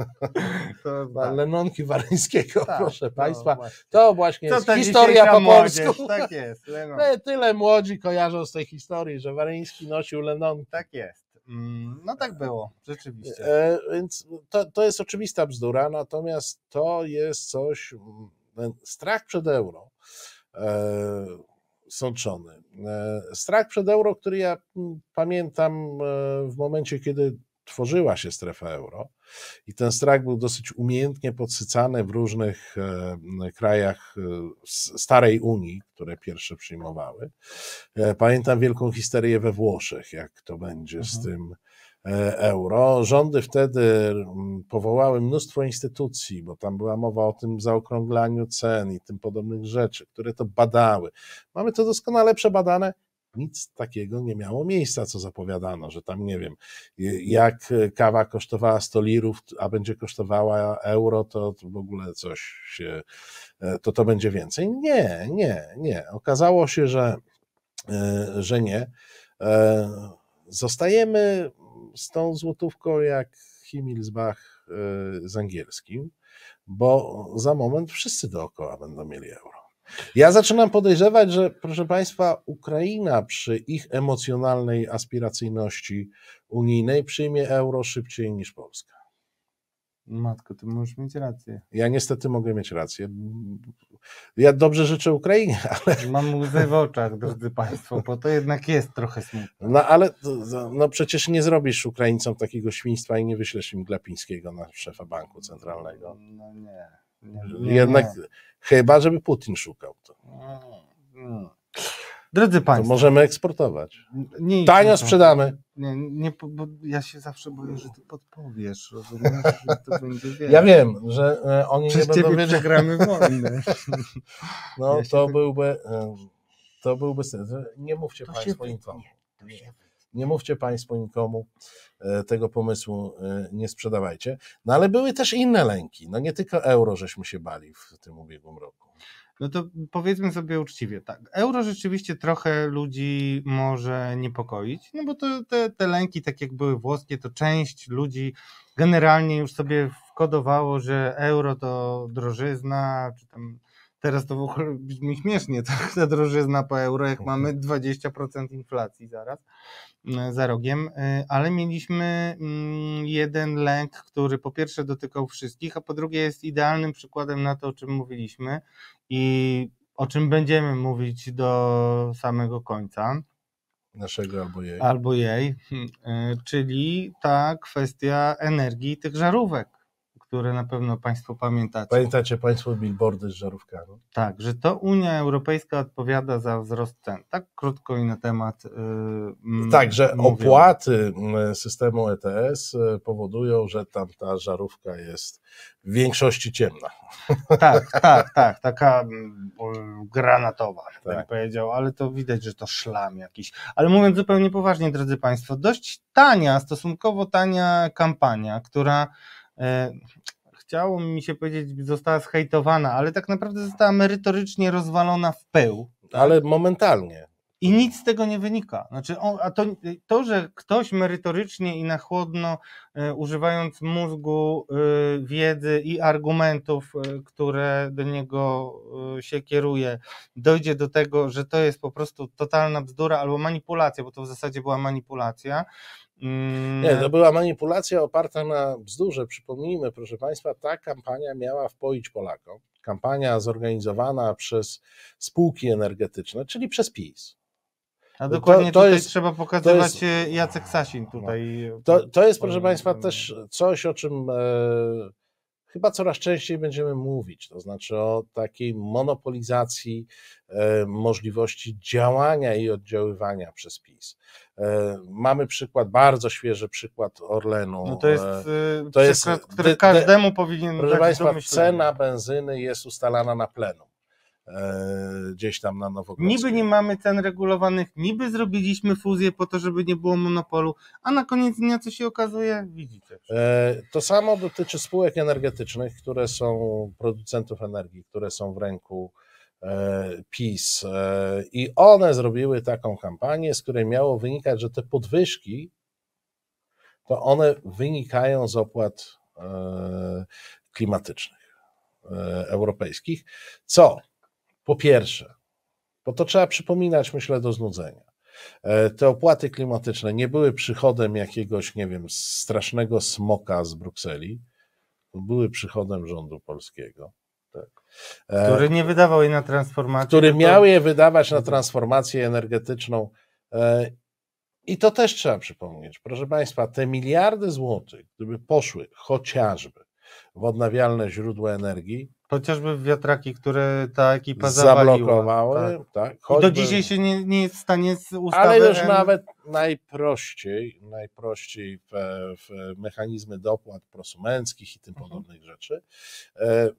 To, tak. Lenonki Waryńskiego, tak, proszę to Państwa. Właśnie. To właśnie jest historia po polsku. Tak jest. Tyle młodzi kojarzą z tej historii, że Waryński nosił Lenonki. Tak jest. Mm, no tak było, rzeczywiście. E, więc to, to jest oczywista bzdura, natomiast to jest coś, strach przed euro e, sączony. E, strach przed euro, który ja mm, pamiętam e, w momencie, kiedy tworzyła się strefa euro i ten strach był dosyć umiejętnie podsycany w różnych e, krajach starej Unii, które pierwsze przyjmowały. Pamiętam wielką histerię we Włoszech, jak to będzie mhm. z tym E, euro. Rządy wtedy powołały mnóstwo instytucji, bo tam była mowa o tym zaokrąglaniu cen i tym podobnych rzeczy, które to badały. Mamy to doskonale przebadane. Nic takiego nie miało miejsca, co zapowiadano, że tam nie wiem, jak kawa kosztowała 100 lirów, a będzie kosztowała euro, to, w ogóle coś się, e, to to będzie więcej. Nie, nie, nie. Okazało się, że, e, że nie. Zostajemy z tą złotówką jak Himmelsbach e, z angielskim, bo za moment wszyscy dookoła będą mieli euro. Ja zaczynam podejrzewać, że proszę Państwa, Ukraina przy ich emocjonalnej aspiracyjności unijnej przyjmie euro szybciej niż Polska. Matko, ty możesz mieć rację. Ja niestety mogę mieć rację. Ja dobrze życzę Ukrainie, ale... Mam łzy w oczach, drodzy Państwo, bo to jednak jest trochę smutne. No ale no, przecież nie zrobisz Ukraińcom takiego świństwa i nie wyślesz im Glapińskiego na szefa banku centralnego. No nie. Nie, nie jednak nie. chyba, żeby Putin szukał to. Hmm. Drodzy Państwo. To możemy eksportować. Nie, Tanio sprzedamy. Nie, nie, bo ja się zawsze boję, że ty podpowiesz. Rozumiesz, że to będzie wiele. Ja wiem, że e, oni Przez nie będą wiedzieć. przegramy wojnę. No ja to, tak... byłby, to byłby sens. Nie mówcie to Państwo nikomu. Nie, mówcie Państwo nikomu e, tego pomysłu, e, nie sprzedawajcie. No ale były też inne lęki. No nie tylko euro żeśmy się bali w tym ubiegłym roku. No to powiedzmy sobie uczciwie, tak. Euro rzeczywiście trochę ludzi może niepokoić, no bo to, te, te lęki, tak jak były włoskie, to część ludzi generalnie już sobie wkodowało, że euro to drożyzna, czy tam teraz to w ogóle brzmi śmiesznie, ta drożyzna po euro, jak mamy 20% inflacji zaraz. E, za rogiem, e, ale mieliśmy mm, jeden lęk, który po pierwsze dotykał wszystkich, a po drugie jest idealnym przykładem na to, o czym mówiliśmy i o czym będziemy mówić do samego końca. Naszego albo jej. Albo jej, hmm, e, czyli ta kwestia energii tych żarówek które na pewno Państwo pamiętacie. Pamiętacie Państwo billboardy z żarówkami? Tak, że to Unia Europejska odpowiada za wzrost cen. Tak krótko i na temat. Yy, tak, że opłaty mm, systemu ETS y, powodują, że tam ta żarówka jest w większości ciemna. Tak, tak, tak, taka granatowa, tak. bym powiedział, ale to widać, że to szlam jakiś. Ale mówiąc zupełnie poważnie, drodzy Państwo, dość tania, stosunkowo tania kampania, która chciało mi się powiedzieć, została zhejtowana, ale tak naprawdę została merytorycznie rozwalona w pył. Ale momentalnie. I nic z tego nie wynika. Znaczy, on, a to, to, że ktoś merytorycznie i na chłodno, e, używając mózgu, e, wiedzy i argumentów, e, które do niego e, się kieruje, dojdzie do tego, że to jest po prostu totalna bzdura albo manipulacja, bo to w zasadzie była manipulacja, nie, to była manipulacja oparta na bzdurze. Przypomnijmy, proszę Państwa, ta kampania miała wpoić Polakom. Kampania zorganizowana przez spółki energetyczne, czyli przez PiS. A dokładnie to, to tutaj jest, trzeba pokazywać jest, Jacek Sasin tutaj. To, to jest, proszę Państwa, też coś, o czym e, chyba coraz częściej będziemy mówić, to znaczy o takiej monopolizacji e, możliwości działania i oddziaływania przez PiS. E, mamy przykład, bardzo świeży przykład Orlenu. No to jest, e, to jest który de, każdemu de, powinien Proszę Państwa, cena benzyny jest ustalana na plenum. E, gdzieś tam na Nowogrodzkiej. Niby nie mamy cen regulowanych, niby zrobiliśmy fuzję po to, żeby nie było monopolu, a na koniec dnia co się okazuje, widzicie. E, to samo dotyczy spółek energetycznych, które są producentów energii, które są w ręku e, PiS i one zrobiły taką kampanię, z której miało wynikać, że te podwyżki to one wynikają z opłat klimatycznych europejskich, co po pierwsze, bo to trzeba przypominać, myślę, do znudzenia. e, te opłaty klimatyczne nie były przychodem jakiegoś, nie wiem, strasznego smoka z Brukseli, były przychodem rządu polskiego. Tak. E, który nie wydawał jej na transformację. Który miał je wydawać na transformację energetyczną. I to też trzeba przypomnieć. Proszę Państwa, te miliardy złotych, gdyby poszły chociażby w odnawialne źródła energii, Chociażby wiatraki, które ta ekipa zablokowały. Tak. Tak, do dzisiaj się nie, nie jest w stanie z ustawy... Ale już nawet najprościej, najprościej w, w mechanizmy dopłat prosumenckich i tym mhm. podobnych rzeczy, e,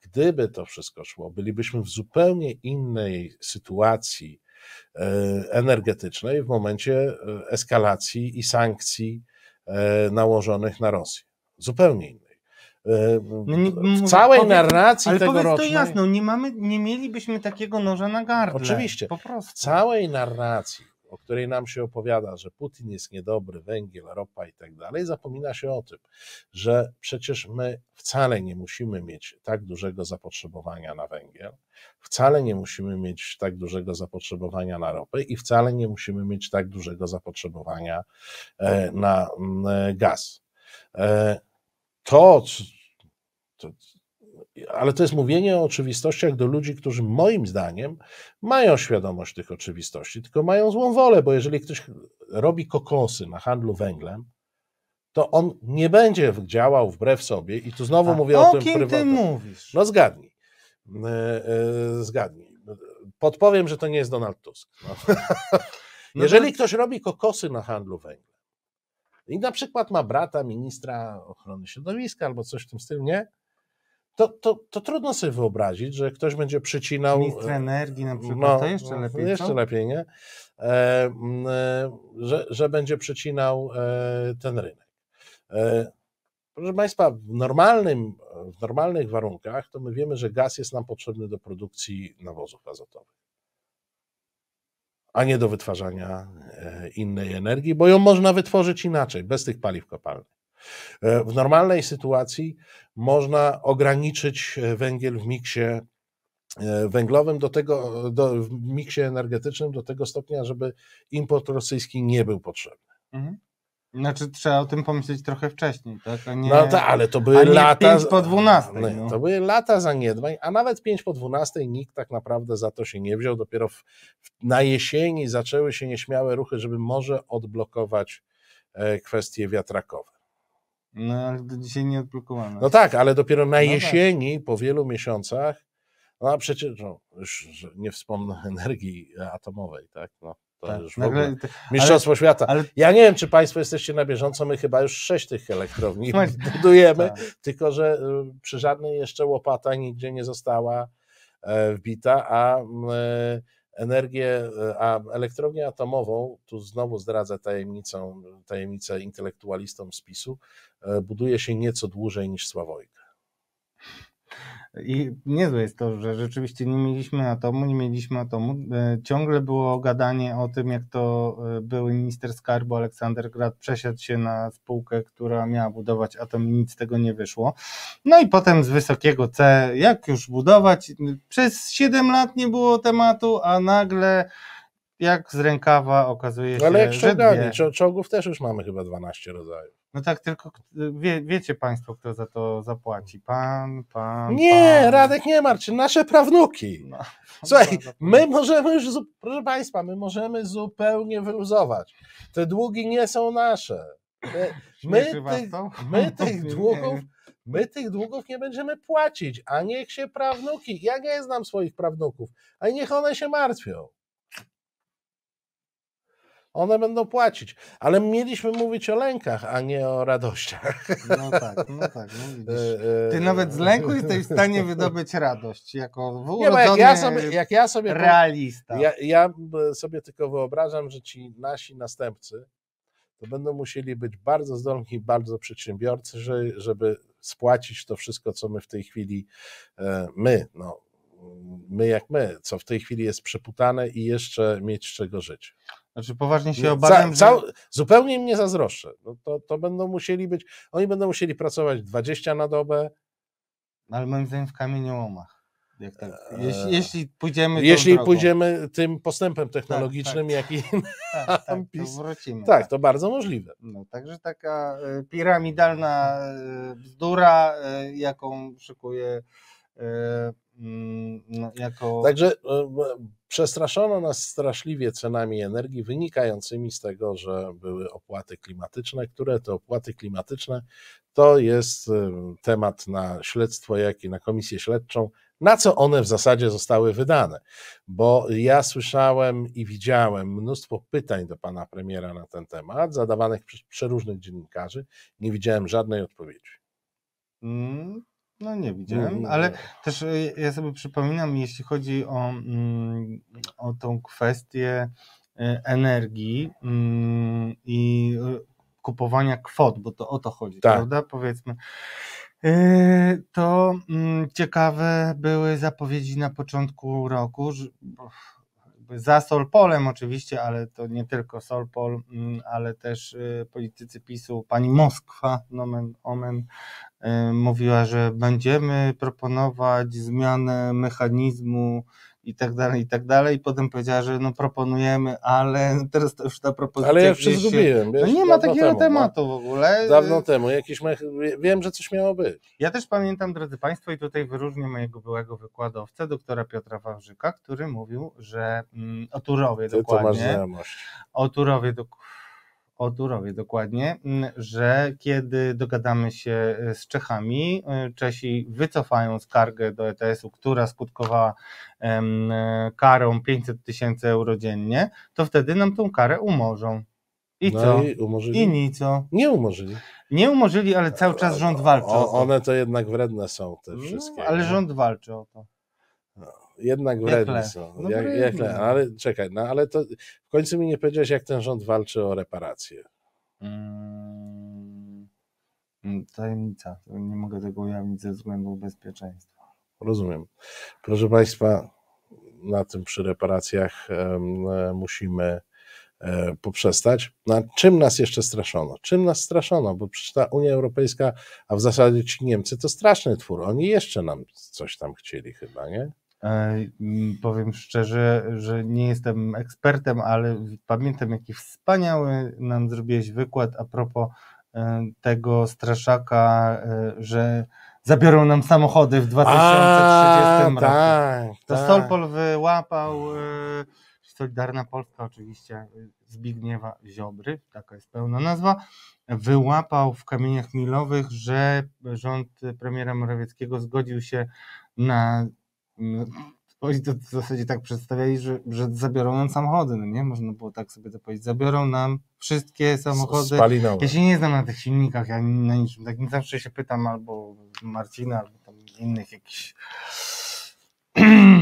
gdyby to wszystko szło, bylibyśmy w zupełnie innej sytuacji e, energetycznej w momencie e, eskalacji i sankcji nałożonych na Rosję. Zupełnie innej. No w całej powiem, narracji ale tegorocznej... to jasno, nie, mamy, nie mielibyśmy takiego noża na gardle. Oczywiście. Po prostu. W całej narracji, o której nam się opowiada, że Putin jest niedobry, węgiel, ropa i tak dalej, zapomina się o tym, że przecież my wcale nie musimy mieć tak dużego zapotrzebowania na węgiel, wcale nie musimy mieć tak dużego zapotrzebowania na ropę i wcale nie musimy mieć tak dużego zapotrzebowania e, na mm, gaz. To, to, ale to jest mówienie o oczywistościach do ludzi, którzy moim zdaniem mają świadomość tych oczywistości, tylko mają złą wolę, bo jeżeli ktoś robi kokosy na handlu węglem, to on nie będzie działał wbrew sobie i tu znowu A mówię o, o tym kim prywatnie. ty mówisz? No zgadnij. E, e, zgadnij. Podpowiem, że to nie jest Donald Tusk. No. no jeżeli ktoś robi kokosy na handlu węglem, i na przykład ma brata ministra ochrony środowiska albo coś w tym stylu, nie? To, to, to trudno sobie wyobrazić, że ktoś będzie przycinał. Ministra e, energii na przykład, no, to jeszcze lepiej. Jeszcze co? lepiej, nie? E, e, że, że będzie przycinał e, ten rynek. E, proszę Państwa, w, normalnym, w normalnych warunkach to my wiemy, że gaz jest nam potrzebny do produkcji nawozów azotowych a nie do wytwarzania e, innej energii, bo ją można wytworzyć inaczej, bez tych paliw kopalnych. E, w normalnej sytuacji można ograniczyć e, węgiel w miksie węglowym do tego, do, w miksie energetycznym do tego stopnia, żeby import rosyjski nie był potrzebny. Mhm. Znaczy trzeba o tym pomyśleć trochę wcześniej, tak? Nie, no ale to były lata. 5 po 12. No. To były lata zaniedbań, a nawet 5 po 12 nikt tak naprawdę za to się nie wziął. Dopiero w, na jesieni zaczęły się nieśmiałe ruchy, żeby może odblokować e, kwestie wiatrakowe. No ale do dzisiaj nie odblokowano. No tak, ale dopiero na no tak. jesieni, tak. po wielu miesiącach, no a przecież no, już nie wspomnę energii atomowej, tak? No. Tak, nagle, mistrzostwo ale, świata. Ale... Ja nie wiem, czy Państwo jesteście na bieżąco, my chyba już sześć tych elektrowni budujemy, tak. tylko że y, przy żadnej jeszcze łopata nigdzie nie została e, wbita, a e, energię, e, a elektrownię atomową, tu znowu zdradzę tajemnicą, tajemnicę intelektualistom z PiSu, buduje się nieco dłużej niż Sławojka. I niezłe jest to, że rzeczywiście nie mieliśmy atomu, nie mieliśmy atomu. E, ciągle było gadanie o tym, jak to e, były minister skarbu Aleksander Grad przesiadł się na spółkę, która miała budować atom i nic z tego nie wyszło. No i potem z wysokiego C, jak już budować, przez 7 lat nie było tematu, a nagle jak z rękawa okazuje się, Ale jak że dwie. czołgów też już mamy chyba 12 rodzajów. No tak, tylko wie, wiecie Państwo, kto za to zapłaci. Pan, pan. Nie, pan. Radek nie martw nasze prawnuki. No, Słuchaj, my możemy już, proszę Państwa, my możemy zupełnie wyluzować. Te długi nie są nasze. My, my, tych, my tych długów. My tych długów nie będziemy płacić, a niech się prawnuki, ja nie znam swoich prawnuków, a niech one się martwią. One będą płacić. Ale mieliśmy mówić o lękach, a nie o radościach. No tak, no tak. No widzisz. E, e, Ty nawet z lęku jesteś w stanie wydobyć radość jako nie, jak ja sobie, jak ja sobie realista. Ja, ja sobie tylko wyobrażam, że ci nasi następcy to będą musieli być bardzo zdolni i bardzo przedsiębiorcy, żeby spłacić to wszystko, co my w tej chwili, e, my, no, my jak my, co w tej chwili jest przeputane i jeszcze mieć z czego żyć. Znaczy poważnie się obawiam, Za, że... Zupełnie im nie zazdroszczę. No to, to będą musieli być, oni będą musieli pracować 20 na dobę. Ale moim zdaniem w kamieniołomach. Jak tak, jeśli, jeśli pójdziemy Jeśli pójdziemy tym postępem technologicznym, tak, tak. jaki tak, tak, to wrócimy. Tak, to bardzo możliwe. No, także taka piramidalna bzdura, jaką szykuje jako... Także Przestraszono nas straszliwie cenami energii wynikającymi z tego, że były opłaty klimatyczne, które te opłaty klimatyczne to jest temat na śledztwo, jak i na komisję śledczą, na co one w zasadzie zostały wydane. Bo ja słyszałem i widziałem mnóstwo pytań do pana premiera na ten temat, zadawanych przez przeróżnych dziennikarzy, nie widziałem żadnej odpowiedzi. Mm, no nie widziałem, ale też y, ja sobie przypominam, jeśli chodzi o, mm, o tą kwestię y, energii mm, i y, kupowania kwot, bo to o to chodzi, tak. prawda? Powiedzmy. To mm, ciekawe były zapowiedzi na początku roku, że, za Solpolem oczywiście, ale to nie tylko Solpol, ale też politycy PiSu, pani Moskwa, nomen omen, Y, mówiła, że będziemy proponować zmianę mechanizmu i tak dalej, i tak dalej. I potem powiedziała, że no proponujemy, ale teraz to już ta propozycja... Ale ja już się zgubiłem. No nie ma takiego temu, tematu no. w ogóle. Dawno temu. Jakiś mech... Wiem, że coś miało być. Ja też pamiętam, drodzy Państwo, i tutaj wyróżnię mojego byłego wykładowcę, doktora Piotra Wawrzyka, który mówił, że mm, o Turowie Ty dokładnie. To masz o Turowie dokładnie o Turowie dokładnie, że kiedy dogadamy się e, z Czechami, e, Czesi wycofają skargę do ETS-u, która skutkowała e, karą 500 tysięcy euro dziennie, to wtedy nam tą karę umorzą. I no co? I, umorzyli? I nic. Nie umorzyli. Nie umorzyli, ale cały czas rząd walczy. O, o. One to jednak wredne są, te no, wszystkie. No, ale rząd walczy o to. No, jednak wredni są. No jak, jak, ale czekaj, no ale to w końcu mi nie powiedziałeś, jak ten rząd walczy o reparacje. Mm, mm, tajemnica. Nie mogę tego ujawnić ze względu bezpieczeństwa. Rozumiem. Proszę Państwa, na tym przy reparacjach e, musimy e, poprzestać. Na czym nas jeszcze straszono? Czym nas straszono? Bo przecież ta Unia Europejska, a w zasadzie ci Niemcy to straszny twór. Oni jeszcze nam coś tam chcieli chyba, nie? E, powiem szczerze, że nie jestem ekspertem, ale pamiętam, jaki wspaniały nam zrobiłeś wykład a propos e, tego straszaka, e, że zabiorą nam samochody w 2030 a, roku. Tak, to tak. Solpol wyłapał Solidarna Polska oczywiście Zbigniewa Ziobry, taka jest pełna nazwa, wyłapał w kamieniach milowych, że rząd premiera Morawieckiego zgodził się na oni to w zasadzie tak przedstawiali, że, że zabiorą nam samochody, no nie? Można było tak sobie to powiedzieć. Zabiorą nam wszystkie samochody. Spalinowe. Ja się nie znam na tych silnikach, ja na niczym takim zawsze się pytam albo Marcina, albo tam innych jakichś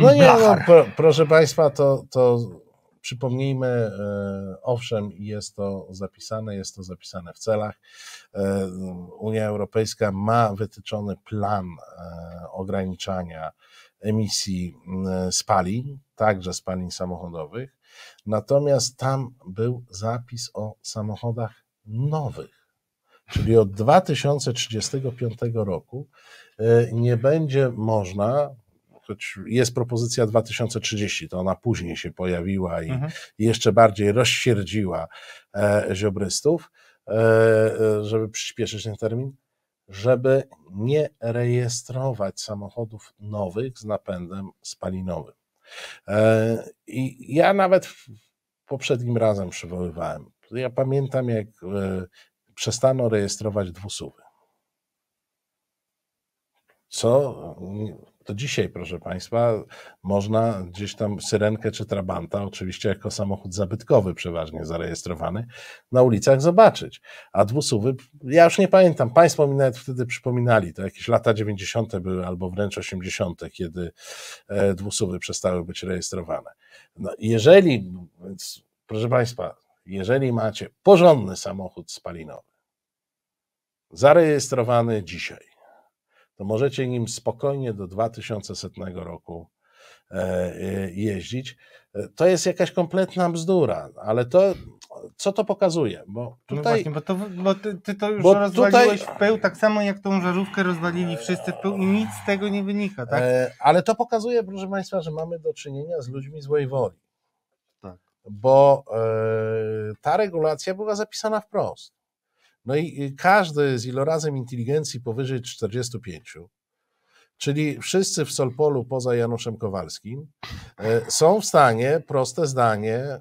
No nie, no, pro, proszę Państwa, to, to przypomnijmy, e, owszem, jest to zapisane, jest to zapisane w celach. E, Unia Europejska ma wytyczony plan e, ograniczania emisji mm, spalin, także spalin samochodowych. Natomiast tam był zapis o samochodach nowych. Czyli od 2035 roku e, nie będzie można, choć jest propozycja 2030, to ona później się pojawiła i mhm. jeszcze bardziej rozsierdziła e, ziobrystów, e, żeby przyspieszyć ten termin, żeby nie rejestrować samochodów nowych z napędem spalinowym. E, I ja nawet poprzednim razem przywoływałem. Ja pamiętam, jak e, przestano rejestrować dwusuwy. Co to dzisiaj, proszę Państwa, można gdzieś tam syrenkę czy trabanta, oczywiście jako samochód zabytkowy przeważnie zarejestrowany, na ulicach zobaczyć. A dwusuwy, ja już nie pamiętam, Państwo mi nawet wtedy przypominali, to jakieś lata 90. były albo wręcz 80., kiedy e, dwusuwy przestały być rejestrowane. No, jeżeli, więc proszę Państwa, jeżeli macie porządny samochód spalinowy, zarejestrowany dzisiaj, to możecie nim spokojnie do 2100 roku jeździć. To jest jakaś kompletna bzdura, ale to co to pokazuje? Bo no tutaj, no właśnie, bo, to, bo ty, ty to już rozwaliłeś tutaj, w pył, tak samo jak tą żarówkę rozwalili wszyscy w pył i nic z tego nie wynika, tak? E, ale to pokazuje, proszę Państwa, że mamy do czynienia z ludźmi złej woli. Tak. Bo e, ta regulacja była zapisana wprost. No i każdy z ilorazem inteligencji powyżej 45, czyli wszyscy w Solpolu poza Januszem Kowalskim, e, są w stanie proste zdanie e,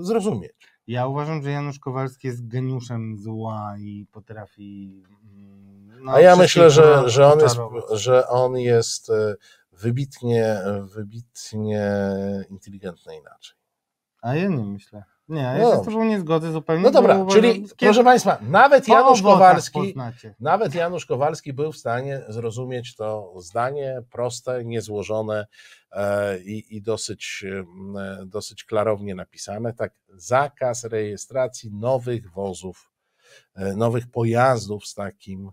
zrozumieć. Ja uważam, że Janusz Kowalski jest geniuszem zła i potrafi. Mm, no, A ja myślę, że, że, on jest, że on jest e, wybitnie, wybitnie inteligentny inaczej. A ja nie myślę. Nie, ja no się z tobą nie zgodzę zupełnie. No dobra, czyli proszę Państwa, nawet Janusz Kowalski, nawet Janusz Kowalski był w stanie zrozumieć to zdanie proste, niezłożone e, i, i dosyć, e, dosyć klarownie napisane. Tak, zakaz rejestracji nowych wozów, e, nowych pojazdów z takim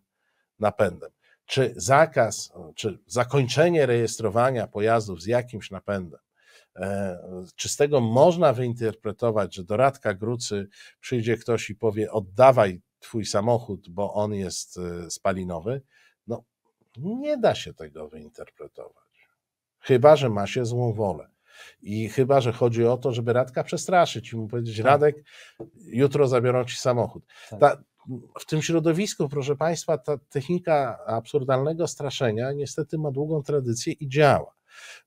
napędem. Czy zakaz, czy zakończenie rejestrowania pojazdów z jakimś napędem czy z tego można wyinterpretować, że do Radka Grucy przyjdzie ktoś i powie: oddawaj twój samochód, bo on jest e, spalinowy? No, nie da się tego wyinterpretować. Chyba, że ma się złą wolę. I chyba, że chodzi o to, żeby Radka przestraszyć i mu powiedzieć: tak. Radek, jutro zabiorą ci samochód. Tak. Ta, w tym środowisku, proszę Państwa, ta technika absurdalnego straszenia niestety ma długą tradycję i działa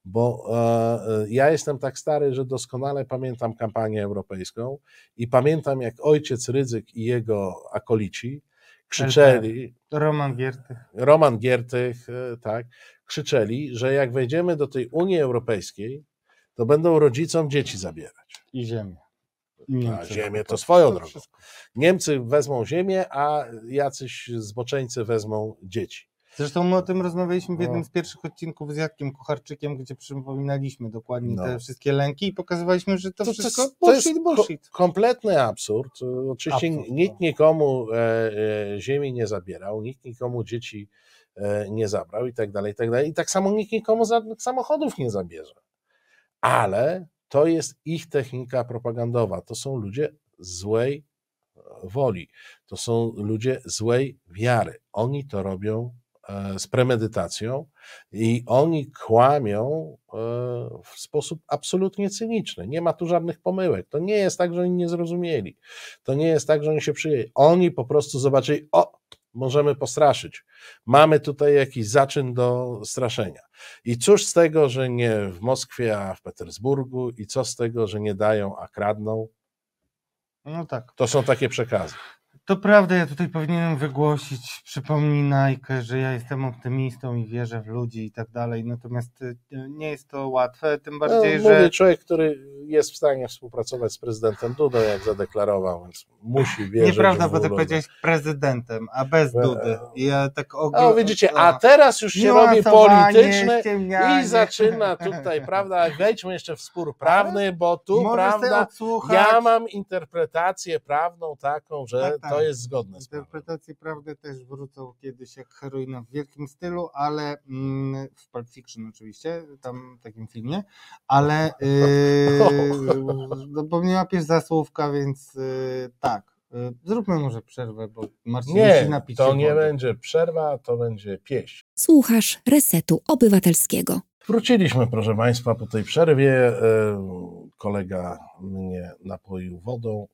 bo e, e, ja jestem tak stary, że doskonale pamiętam kampanię europejską i pamiętam, jak ojciec Rydzyk i jego akolici krzyczeli. Roman Giertych. Roman Giertych, e, tak, krzyczeli, że jak wejdziemy do tej Unii Europejskiej, to będą rodzicom dzieci zabierać. I ziemię. A ziemię to swoją drogą. Niemcy wezmą ziemię, a jacyś zboczeńcy wezmą dzieci. Zresztą my o tym rozmawialiśmy w jednym z pierwszych odcinków z Jackiem Kucharczykiem, gdzie przypominaliśmy dokładnie no. te wszystkie lęki i pokazywaliśmy, że to, to wszystko to, to bullshit, bullshit. Ko kompletny absurd. Oczywiście absurd, nikt no. nikomu e, e, ziemi nie zabierał, nikt nikomu dzieci e, nie zabrał i tak dalej, i tak dalej. I tak samo nikt nikomu za, samochodów nie zabierze. Ale to jest ich technika propagandowa. To są ludzie złej woli. To są ludzie złej wiary. Oni to robią E, z premedytacją i oni kłamią e, w sposób absolutnie cyniczny. Nie ma tu żadnych pomyłek. To nie jest tak, że oni nie zrozumieli. To nie jest tak, że oni się przyjęli. Oni po prostu zobaczyli, o, możemy postraszyć. Mamy tutaj jakiś zaczyn do straszenia. I cóż z tego, że nie w Moskwie, a w Petersburgu, i co z tego, że nie dają, a kradną? No tak. To są takie przekazy. To prawda, ja tutaj powinienem wygłosić, przypomnij Nike, że ja jestem optymistą i wierzę w ludzi i tak dalej, natomiast y, nie jest to łatwe, tym no, bardziej, no, że... Mówię człowiek, który jest w stanie współpracować z prezydentem Dudą, jak zadeklarował, więc musi wierzyć Nieprawda, bo ty powiedziałeś prezydentem, a bez Dudy. Ja tak ogl... No widzicie, a teraz już się robi polityczne i zaczyna tutaj, prawda, wejdźmy jeszcze w spór prawny, bo tu, prawda, ja mam interpretację prawną taką, że tak, tak. to jest zgodne z Interpretacje prawdy też wrócą kiedyś jak heroina w wielkim stylu, ale mm, w Pulp Fiction oczywiście, tam w takim filmie, ale yy, no, bo mnie łapiesz za słówka, więc yy, tak. Yy, zróbmy może przerwę, bo Marcin nie, musi napić to nie wody. będzie przerwa, to będzie pieśń. Słuchasz Resetu Obywatelskiego. Wróciliśmy, proszę Państwa, po tej przerwie. Kolega mnie napoił wodą,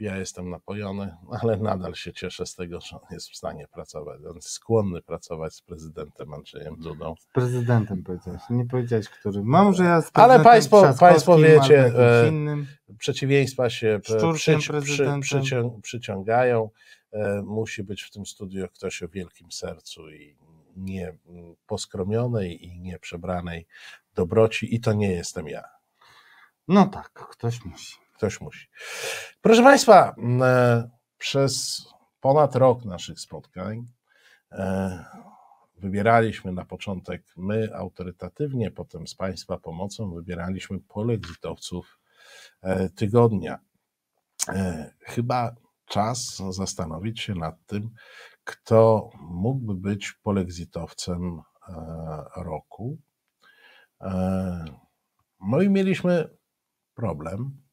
ja jestem napojony, ale nadal się cieszę z tego, że on jest w stanie pracować. On jest skłonny pracować z prezydentem Andrzejem Dudą. Z prezydentem powiedziałeś, nie powiedziałeś, który. Mam, że ja z Ale państwo, państwo wiecie, e, przeciwieństwa się przy, przy, przyciągają. E, musi być w tym studiu ktoś o wielkim sercu i nie poskromionej i nie przebranej dobroci i to nie jestem ja. No tak, ktoś musi. Ktoś musi. Proszę Państwa, e, przez ponad rok naszych spotkań e, wybieraliśmy na początek my autorytatywnie, potem z Państwa pomocą wybieraliśmy polexitowców e, tygodnia. Chyba czas zastanowić się nad tym, kto mógłby być polexitowcem roku. No i mieliśmy problem,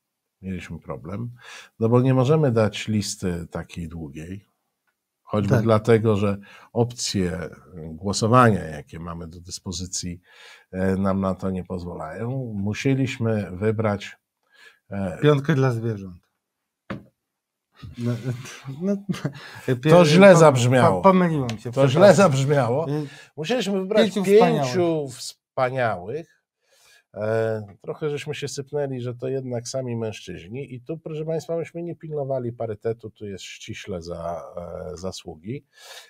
mieliśmy problem, no bo nie możemy dać listy takiej długiej, choćby tak. dlatego, że opcje głosowania, jakie mamy do dyspozycji, e, nam na to nie pozwalają. Musieliśmy wybrać. E, Piątkę dla zwierząt. No, no, to źle zabrzmiało. Pomyliłem się. To źle zabrzmiało. Musieliśmy wybrać pięciu, pięciu wspaniałych. wspaniałych trochę żeśmy się sypnęli, że to jednak sami mężczyźni i tu, proszę Państwa, myśmy nie pilnowali parytetu, tu jest ściśle za e, zasługi,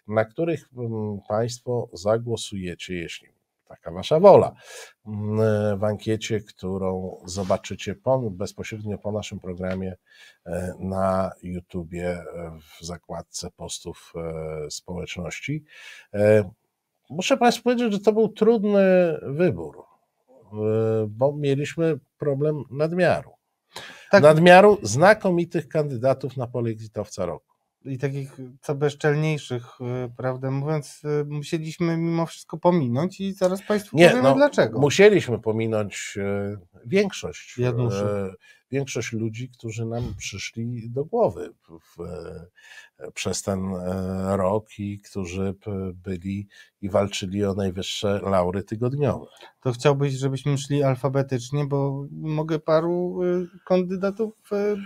na których mm, Państwo zagłosujecie, jeśli taka Wasza wola, mm, w ankiecie, którą zobaczycie po, bezpośrednio po naszym programie e, na YouTubie w zakładce postów społeczności. Muszę Państwu powiedzieć, że to był trudny wybór E, bo mieliśmy problem nadmiaru. Tak. Nadmiaru znakomitych kandydatów na polexitowca roku. I takich co bezczelniejszych, e, prawdę mówiąc, e, musieliśmy mimo wszystko pominąć i zaraz Państwu Nie, powiemy no, dlaczego. Musieliśmy pominąć większość. Januszy większość ludzi, którzy nam przyszli do głowy w, przez ten e, rok i którzy byli i walczyli o najwyższe laury tygodniowe. To chciałbyś, żebyśmy szli alfabetycznie, bo mogę paru e, kandydatów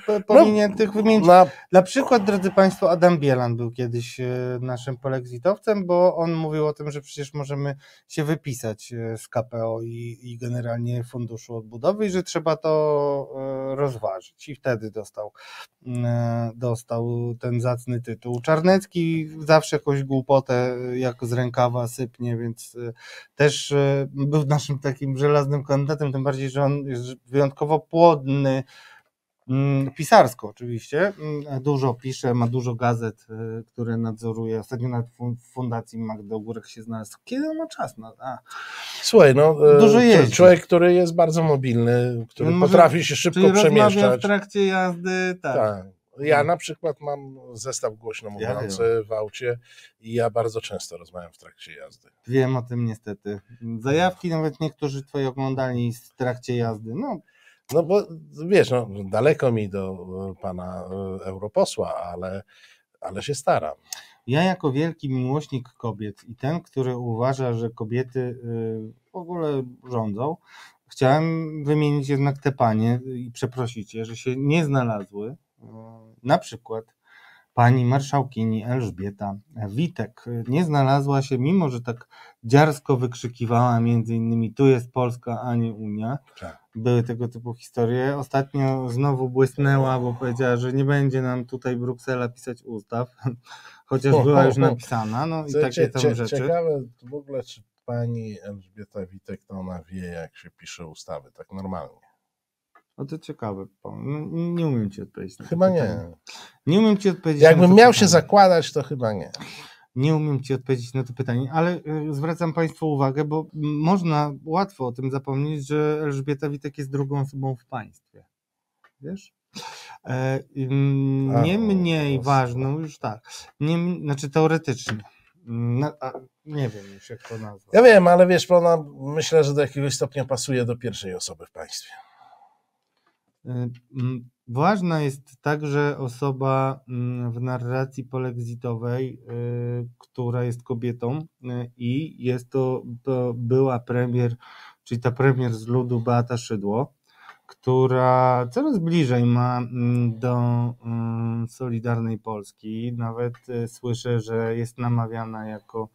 e, pominiętych no, wymienić. Na... na przykład, drodzy Państwo, Adam Bielan był kiedyś naszym polexitowcem, bo on mówił o tym, że przecież możemy się wypisać z KPO i, i generalnie Funduszu Odbudowy i że trzeba to rozważyć i wtedy dostał, mm, dostał ten zacny tytuł. Czarnecki zawsze jakąś głupotę jak z rękawa sypnie, więc y, też był naszym takim żelaznym kandydatem, tym bardziej, że on jest wyjątkowo płodny, pisarsko oczywiście. Mm, dużo pisze, ma dużo gazet, y, które nadzoruje. Ostatnio nawet w Fundacji Magdy Ogórek się znalazł. Kiedy on ma czas? Na... A. Słuchaj, no, e, dużo jeździ. człowiek, który jest bardzo mobilny, który Może, potrafi się szybko przemieszczać. w trakcie jazdy, tak. tak. Ja na przykład mam zestaw głośno mówiący ja w aucie i ja bardzo często rozmawiam w trakcie jazdy. Wiem o tym niestety. Zajawki nawet niektórzy twoi oglądali w trakcie jazdy. No, no bo wiesz, no, daleko mi do e, pana e, europosła, ale, ale się staram. Ja jako wielki miłośnik kobiet i ten, który uważa, że kobiety y, w ogóle rządzą, chciałem wymienić jednak te panie i przeprosić je, że się nie znalazły. Na przykład pani marszałkini Elżbieta Witek nie znalazła się, mimo że tak dziarsko wykrzykiwała między innymi tu jest Polska, a nie Unia. Tak. Były tego typu historie. Ostatnio znowu błysnęła, bo powiedziała, że nie będzie nam tutaj Bruksela pisać ustaw, chociaż była już napisana. No i takie tam rzeczy. Ciekawe w ogóle, czy pani Elżbieta Witek, to ona wie, jak się pisze ustawy, tak normalnie. No to ciekawe. Nie umiem ci odpowiedzieć. chyba nie. Nie umiem ci odpowiedzieć. Jakbym miał pytanie. się zakładać, to chyba nie. Nie umiem ci odpowiedzieć na to pytanie, ale y, zwracam Państwu uwagę, bo można łatwo o tym zapomnieć, że Elżbieta Witek jest drugą osobą w państwie. Wiesz? E, nie mniej ważną, już tak, nie, znaczy teoretycznie. No, nie wiem już jak to nazwać. Ja wiem, ale wiesz, ona myślę, że do jakiegoś stopnia pasuje do pierwszej osoby w państwie. Y, ważna jest także osoba mm, w narracji polexitowej, y, która jest kobietą y, i jest to, była premier, czyli ta premier z ludu Beata Szydło, która coraz bliżej ma mm, do mm, Solidarnej Polski. Nawet słyszę, że jest namawiana jako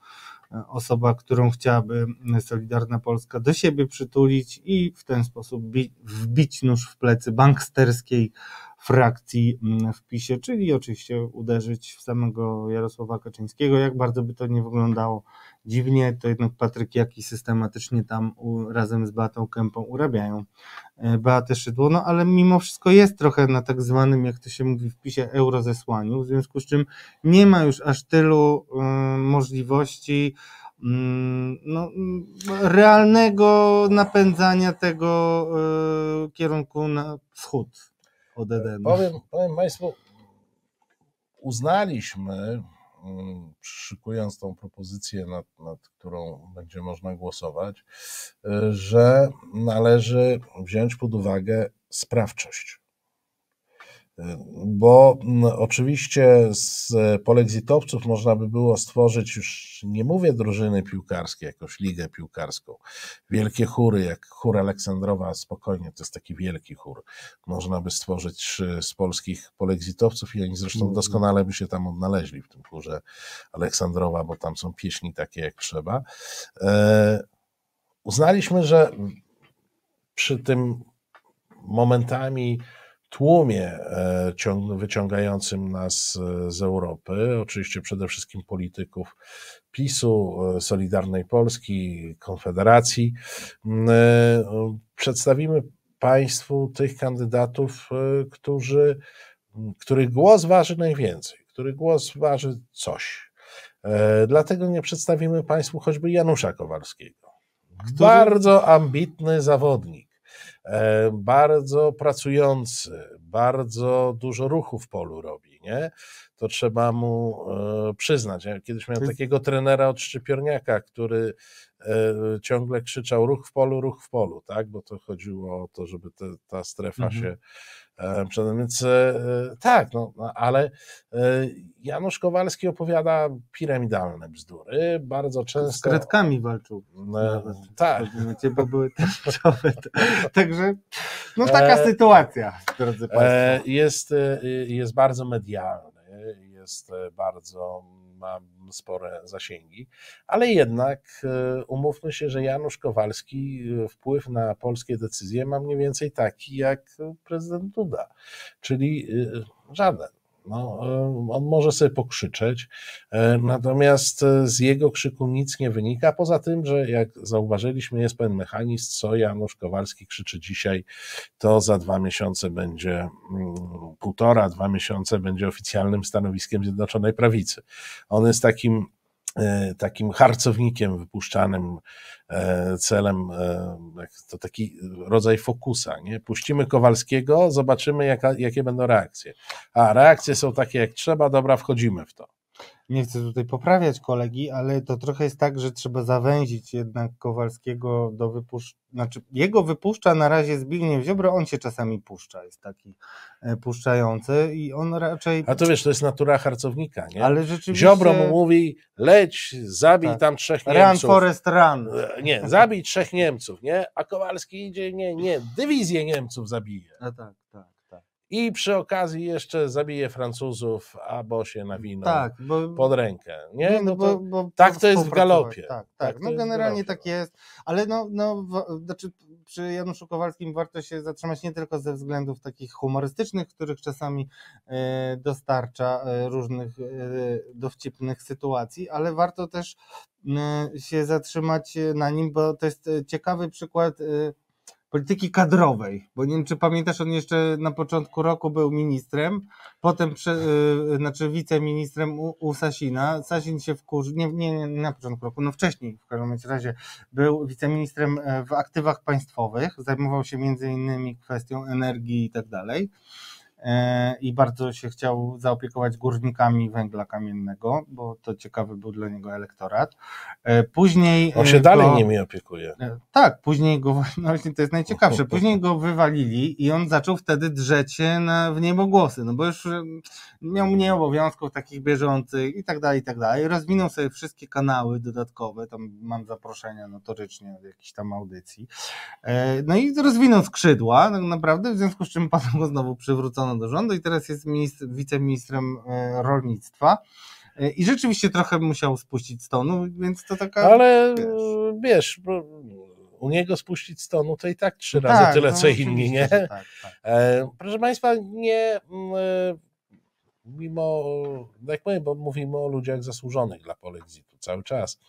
osoba, którą chciałaby Solidarna Polska do siebie przytulić i w ten sposób wbić nóż w plecy banksterskiej frakcji mm, w PiSie, czyli oczywiście uderzyć w samego Jarosława Kaczyńskiego. Jak bardzo by to nie wyglądało dziwnie, to jednak Patryk Jaki systematycznie tam u, razem z Beatą Kępą urabiają e, Beatę Szydło, no ale mimo wszystko jest trochę na tak zwanym, jak to się mówi w PiSie, eurozesłaniu, w związku z czym nie ma już aż tylu y, możliwości y, no, realnego napędzania tego y, kierunku na wschód od Edenu. Powiem, powiem Państwu, uznaliśmy mm, szykując tą propozycję, nad, nad którą będzie można głosować, że należy wziąć pod uwagę sprawczość bo oczywiście z polexitowców można by było stworzyć już, nie mówię drużyny piłkarskie, jakąś ligę piłkarską, wielkie chóry, jak chór Aleksandrowa, spokojnie, to jest taki wielki chór. Można by stworzyć z polskich polexitowców i oni zresztą mhm. doskonale by się tam odnaleźli w tym chórze Aleksandrowa, bo tam są pieśni takie jak trzeba. E, uznaliśmy, że przy tym momentami tłumie e, wyciągającym nas e, z Europy, oczywiście przede wszystkim polityków PiSu, e, Solidarnej Polski, Konfederacji, przedstawimy Państwu tych kandydatów, którzy, których głos waży najwięcej, których głos waży coś. Dlatego nie przedstawimy Państwu choćby Janusza Kowalskiego. Który... Bardzo ambitny zawodnik bardzo pracujący, bardzo dużo ruchu w polu robi, nie? To trzeba mu e, przyznać. Ja kiedyś miałem takiego trenera od Szczypiorniaka, który e, ciągle krzyczał ruch w polu, ruch w polu, tak? Bo to chodziło o to, żeby te, ta strefa mhm. się więc e, tak, no, no, ale e, Janusz Kowalski opowiada piramidalne bzdury, bardzo często... Z kredkami walczył. Nawet, tak. Bo były tęczowe. Także no taka e, sytuacja, drodzy Państwo. Jest, jest bardzo medialny, jest bardzo ma spore zasięgi, ale jednak e, umówmy się, że Janusz Kowalski e, wpływ na polskie decyzje ma mniej więcej taki jak prezydent Duda, czyli e, żaden. No, on może sobie pokrzyczeć, natomiast z jego krzyku nic nie wynika, poza tym, że jak zauważyliśmy, jest pewien mechanizm, co Janusz Kowalski krzyczy dzisiaj, to za dwa miesiące będzie, mm, półtora, dwa miesiące będzie oficjalnym stanowiskiem Zjednoczonej Prawicy. On jest takim E, takim harcownikiem wypuszczanym e, celem, e, to taki rodzaj fokusa, nie? Puścimy Kowalskiego, zobaczymy jaka, jakie będą reakcje. A reakcje są takie jak trzeba, dobra, wchodzimy w to nie chcę tutaj poprawiać kolegi, ale to trochę jest tak, że trzeba zawęzić jednak Kowalskiego do wypuszczenia, znaczy jego wypuszcza na razie Zbigniew Ziobro, on się czasami puszcza, jest taki e, puszczający i on raczej... A to wiesz, to jest natura harcownika, nie? Ale rzeczywiście... Ziobro mu mówi, leć, zabij tak. tam trzech Niemców. Run Forest Run. E, nie, zabij trzech Niemców, nie? A Kowalski idzie, nie, nie, dywizję Niemców zabije. A tak, tak i przy okazji jeszcze zabije Francuzów, albo się nawinął tak, bo, pod rękę. Nie? No, no bo, bo tak to jest w galopie. Tak, tak. tak no generalnie tak jest, ale no, no znaczy przy Januszu Kowalskim warto się zatrzymać nie tylko ze względów takich humorystycznych, których czasami e, dostarcza e, różnych e, dowcipnych sytuacji, ale warto też się zatrzymać na nim, bo to jest ciekawy przykład polityki kadrowej, bo nie wiem, czy pamiętasz, on jeszcze na początku roku był ministrem, potem prze, yy, znaczy wiceministrem u, u Sasina. Sasin się wkurzył, nie, nie, nie na początku roku, no wcześniej w każdym razie był wiceministrem e, w aktywach państwowych, zajmował się między innymi kwestią energii i tak dalej. E, i bardzo się chciał zaopiekować górnikami węgla kamiennego, bo to ciekawy był dla niego elektorat. E, później. On się go, dalej nimi opiekuje. E, tak, później go, no właśnie to jest najciekawsze, później go wywalili i on zaczął wtedy drzeć się na, w niebogłosy, no bo już miał mniej obowiązków takich bieżących i tak dalej, i tak dalej. Rozwinął sobie wszystkie kanały dodatkowe, tam mam zaproszenia notorycznie od jakichś tam audycji. No i rozwinął skrzydła, tak naprawdę, w związku z czym potem go znowu przywrócono do rządu i teraz jest ministr, wiceministrem e, rolnictwa. E, I rzeczywiście trochę musiał spuścić stonu, więc to taka. Ale wiesz, u niego spuścić stonu to i tak trzy razy tak, tyle, no, co inni, nie? Tak, tak. E, proszę Państwa, nie. Mimo, jak powiem, bo mówimy o ludziach zasłużonych dla Polexitu cały czas.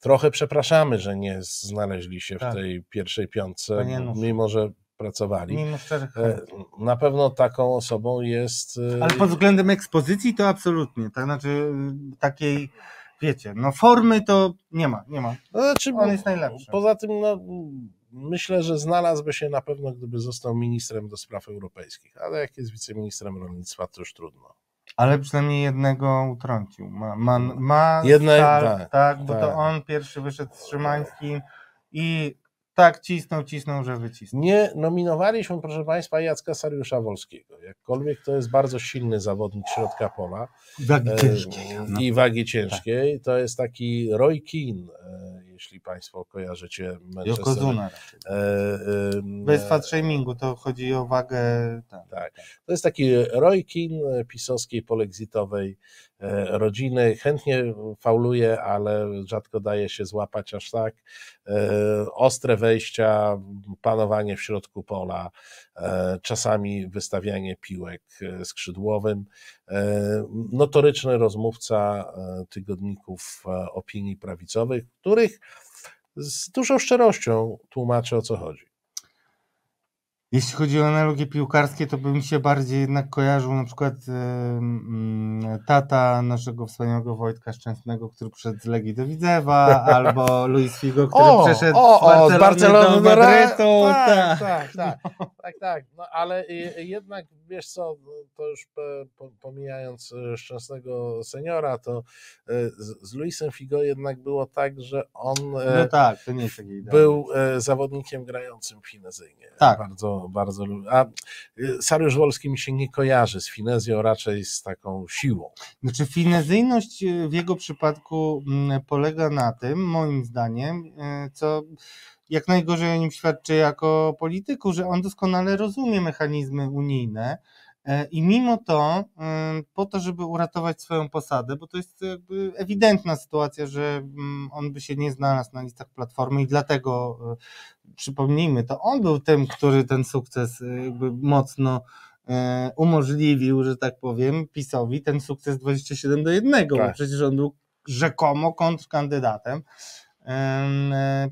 Trochę przepraszamy, że nie znaleźli się w tak. tej pierwszej piątce, mimo że pracowali. Mimo szczerych e, Na pewno taką osobą jest. E, Ale pod względem ekspozycji to absolutnie. Tak, znaczy takiej, wiecie, no formy to nie ma, nie ma. Znaczy, On jest najlepszy. Poza tym, no, myślę, że znalazłby się na pewno, gdyby został ministrem do spraw europejskich. Ale jak jest wiceministrem rolnictwa, to już trudno. Ale przynajmniej jednego utrącił. Ma, ma, ma Jedne, stal, tak, tak, bo tak. to on pierwszy wyszedł z Szymańskim i tak cisnął, cisnął, że wycisnął. Nie nominowaliśmy, proszę Państwa, Jacka Sariusza Wolskiego. Jakkolwiek to jest bardzo silny zawodnik środka pola Wagi e, ciężkiej. No. i wagi ciężkiej. To jest taki Roy Keane, e, jeśli Państwo kojarzycie Manchester. Yokozuna. E, e, Bez fat shamingu, to chodzi o wagę. Tak. Tak. To jest taki Roy Keane pisowskiej polexitowej rodziny. Chętnie fauluje, ale rzadko daje się złapać aż tak. E, Ostre wejścia, panowanie w środku pola, e, czasami wystawianie piłek e, skrzydłowym. E, Notoryczny rozmówca e, tygodników e, opinii prawicowych, których z dużą szczerością tłumaczy o co chodzi. Jeśli chodzi o analogie piłkarskie, to bym się bardziej jednak kojarzył na przykład mm, tata naszego wspaniałego Wojtka Szczęsnego, który przyszedł z Legii do Widzewa, albo Luis Figo, który O, przeszedł o, z o, Barcelony, z Barcelony do Madrytu. Tak, tak. tak, tak. No ale y, jednak wiesz co, to już pomijając y, szczęsnego seniora, to y, z, Luisem Figo jednak było tak, że on e, No tak, był e, zawodnikiem grającym finezyjnie. Tak. Bardzo, bardzo. A Sariusz Wolski mi się nie kojarzy z finezją, raczej z taką siłą. Znaczy, finezyjność w jego przypadku mm, polega na tym, moim zdaniem, co jak najgorzej o nim świadczy jako polityku, że on doskonale rozumie mechanizmy unijne e, i mimo to, mm, po to, żeby uratować swoją posadę, bo to jest jakby ewidentna sytuacja, że mm, on by się nie znalazł na listach Platformy i dlatego, e, przypomnijmy, to on był tym, który ten sukces e, jakby mocno umożliwił, że tak powiem, PiSowi ten sukces 27 do 1, bo Tak. przecież on był rzekomo kontrkandydatem em,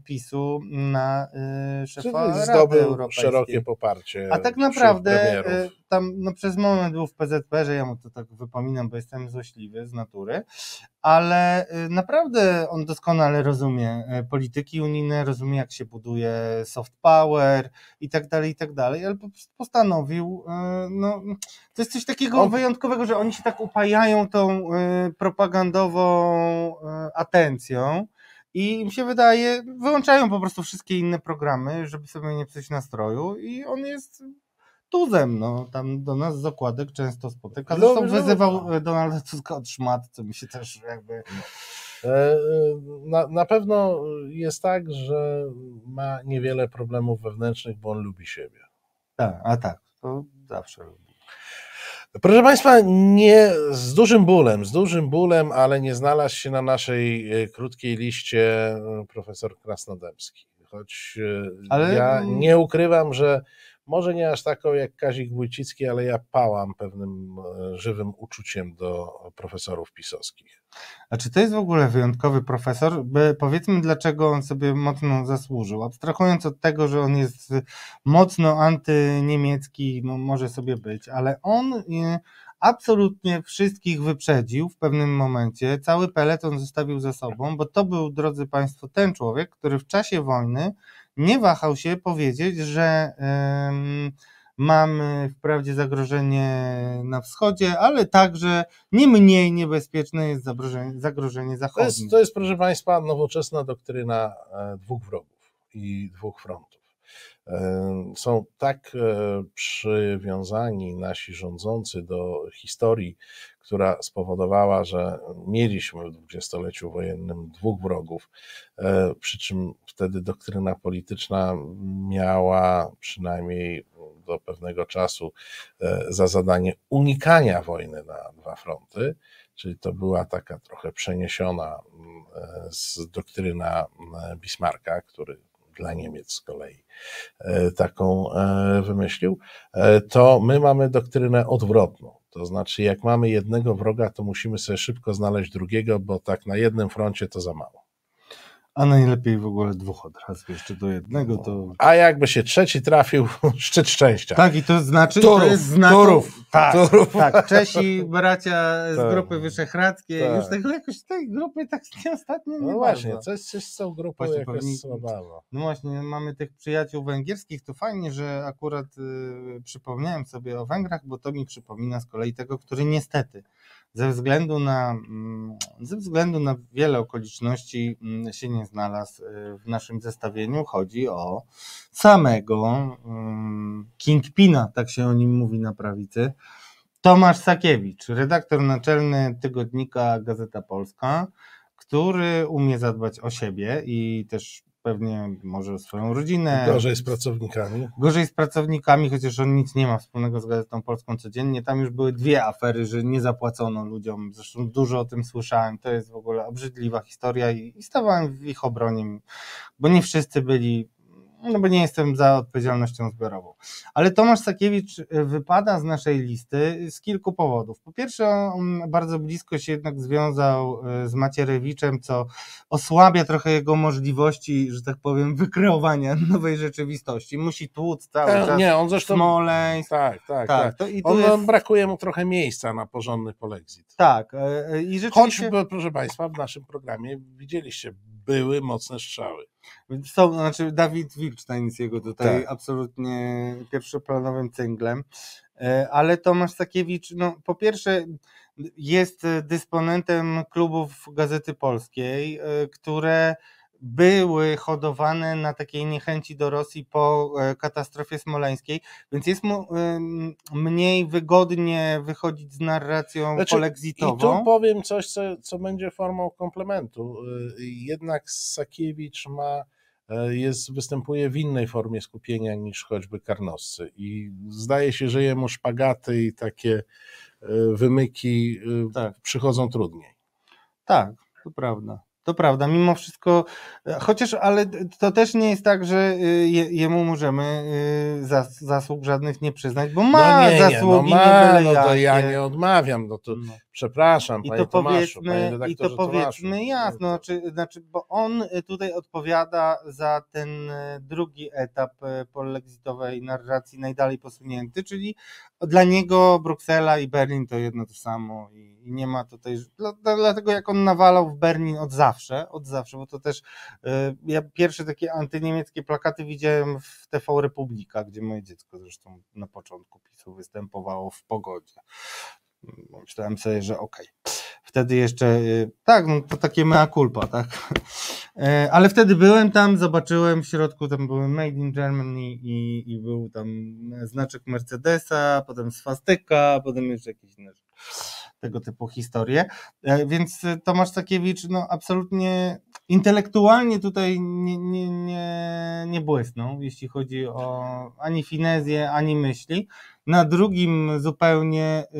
PiSu na e, szefa Czyli Rady Europejskiej. szerokie poparcie. A tak naprawdę e, tam no, przez moment był w PZP, że ja mu to tak wypominam, bo jestem złośliwy z natury, ale e, naprawdę on doskonale rozumie e, polityki unijne, rozumie jak się buduje soft power i tak dalej, i tak dalej, ale postanowił, e, no to jest coś takiego On- wyjątkowego, że oni się tak upajają tą e, propagandową e, atencją, i im się wydaje, wyłączają po prostu wszystkie inne programy, żeby sobie nie psuć nastroju i on jest tuzem, no, tam do nas z okładek często spotyka. Zresztą wyzywał e, Donalda Tuska od szmat, co mi się też jakby... E, Na, na pewno jest tak, że ma niewiele problemów wewnętrznych, bo on lubi siebie. Tak, a tak, to zawsze lubi. Proszę Państwa, nie z dużym bólem, z dużym bólem, ale nie znalazł się na naszej e, krótkiej liście e, profesor Krasnodębski. Choć e, Ale- ja nie ukrywam, że może nie aż taką jak Kazik Wójcicki, ale ja pałam pewnym e, żywym uczuciem do profesorów pisowskich. A czy to jest w ogóle wyjątkowy profesor? By, powiedzmy, dlaczego on sobie mocno zasłużył. Abstrahując od tego, że on jest mocno antyniemiecki, no może sobie być, ale on e, absolutnie wszystkich wyprzedził w pewnym momencie. Cały peleton zostawił za sobą, bo to był, drodzy Państwo, ten człowiek, który w czasie wojny nie wahał się powiedzieć, że mamy wprawdzie zagrożenie na wschodzie, ale także nie mniej niebezpieczne jest zagrożenie, zagrożenie To zachodnie. jest, to jest, proszę Państwa, nowoczesna doktryna e, dwóch wrogów i dwóch frontów. Są tak e, przywiązani nasi rządzący do historii, która spowodowała, że mieliśmy w dwudziestoleciu wojennym dwóch wrogów, e, przy czym wtedy doktryna polityczna miała przynajmniej do pewnego czasu e, za zadanie unikania wojny na dwa fronty czyli to była taka trochę przeniesiona z doktryna Bismarcka, który dla Niemiec z kolei e, taką e, wymyślił, e, to my mamy doktrynę odwrotną. To znaczy, jak mamy jednego wroga, to musimy sobie szybko znaleźć drugiego, bo tak na jednym froncie to za mało. A najlepiej w ogóle dwóch od razu, jeszcze do jednego to... A jakby się trzeci trafił, szczyt szczęścia. Tak, i to znaczy, Turów, to jest znak... Turów, tak, Turów. tak, Czesi, bracia z Tak. grupy wyszehradzkiej, Tak. już tego jakoś tej grupy tak nie ostatnio nie No właśnie, bardzo. coś, coś z tą grupą Właśnie jakoś pewnie-. No właśnie, mamy tych przyjaciół węgierskich, to fajnie, że akurat y, przypomniałem sobie o Węgrach, bo to mi przypomina z kolei tego, który niestety ze względu na, mm, ze względu na wiele okoliczności mm, się nie znalazł y, w naszym zestawieniu. Chodzi o samego mm, Kingpina, tak się o nim mówi na prawicy. Tomasz Sakiewicz, redaktor naczelny tygodnika Gazeta Polska, który umie zadbać o siebie i też pewnie może swoją rodzinę. Gorzej z pracownikami. Gorzej z pracownikami, chociaż on nic nie ma wspólnego z Gazetą Polską codziennie. Tam już były dwie afery, że nie zapłacono ludziom. Zresztą dużo o tym słyszałem. To jest w ogóle obrzydliwa historia i, i stawałem w ich obronie, bo nie wszyscy byli, no bo nie jestem za odpowiedzialnością zbiorową. Ale Tomasz Sakiewicz y, wypada z naszej listy z kilku powodów. Po pierwsze, on bardzo blisko się jednak związał y, z Macierewiczem, co osłabia trochę jego możliwości, że tak powiem, wykreowania nowej rzeczywistości. Musi tłuc cały E, czas Nie, on zresztą. Smoleńsk. Tak, tak, tak. Tak, to i On, jest, on brakuje mu trochę miejsca na porządny polexit. tak, e, e, i Choć, rzeczywiście b- proszę Państwa, w naszym programie widzieliście, były mocne strzały. są, znaczy Dawid Wilczstein jest jego tutaj Tak. absolutnie pierwszoplanowym cynglem, E, ale Tomasz Sakiewicz, no po pierwsze jest dysponentem klubów Gazety Polskiej, e, które były hodowane na takiej niechęci do Rosji po e, katastrofie smoleńskiej, więc jest mu mniej wygodnie wychodzić z narracją Znaczy, I polexitową. tu powiem coś, co, co będzie formą komplementu. Y, Jednak Sakiewicz ma, y, jest, występuje w innej formie skupienia niż choćby Karnoscy i zdaje się, że jemu szpagaty i takie wymyki Tak. przychodzą trudniej. Tak, to prawda. To prawda, mimo wszystko, e, chociaż, ale to też nie jest tak, że y, je, jemu możemy y, zas, zasług żadnych nie przyznać, bo ma no nie, nie, no zasługi ma, nie no to ja nie odmawiam, no to No. Przepraszam, I panie to Tomaszu, panie powiedzmy, i redaktorze to powiedzmy Tomaszu. jasno, znaczy, znaczy, bo on y, tutaj odpowiada za ten y, drugi etap y, polexitowej narracji najdalej posunięty, czyli dla niego Bruksela i Berlin to jedno to samo i, i nie ma tutaj, dla, dla- dlatego jak on nawalał w Berlin od zawsze, od zawsze, bo to też ja pierwsze takie antyniemieckie plakaty widziałem w TV Republika, gdzie moje dziecko zresztą na początku PiSu występowało w pogodzie. Myślałem sobie, że okej. Wtedy jeszcze, y, tak, no to takie mea culpa, tak. E, Ale wtedy byłem tam, zobaczyłem w środku, tam były Made in Germany i, i był tam znaczek Mercedesa, potem swastyka, potem jeszcze jakieś inne rzeczy. Tego typu historie. E, Więc y, Tomasz Sakiewicz, no absolutnie intelektualnie tutaj nie, nie, nie, nie błysnął, jeśli chodzi o ani finezję, ani myśli. Na drugim zupełnie y,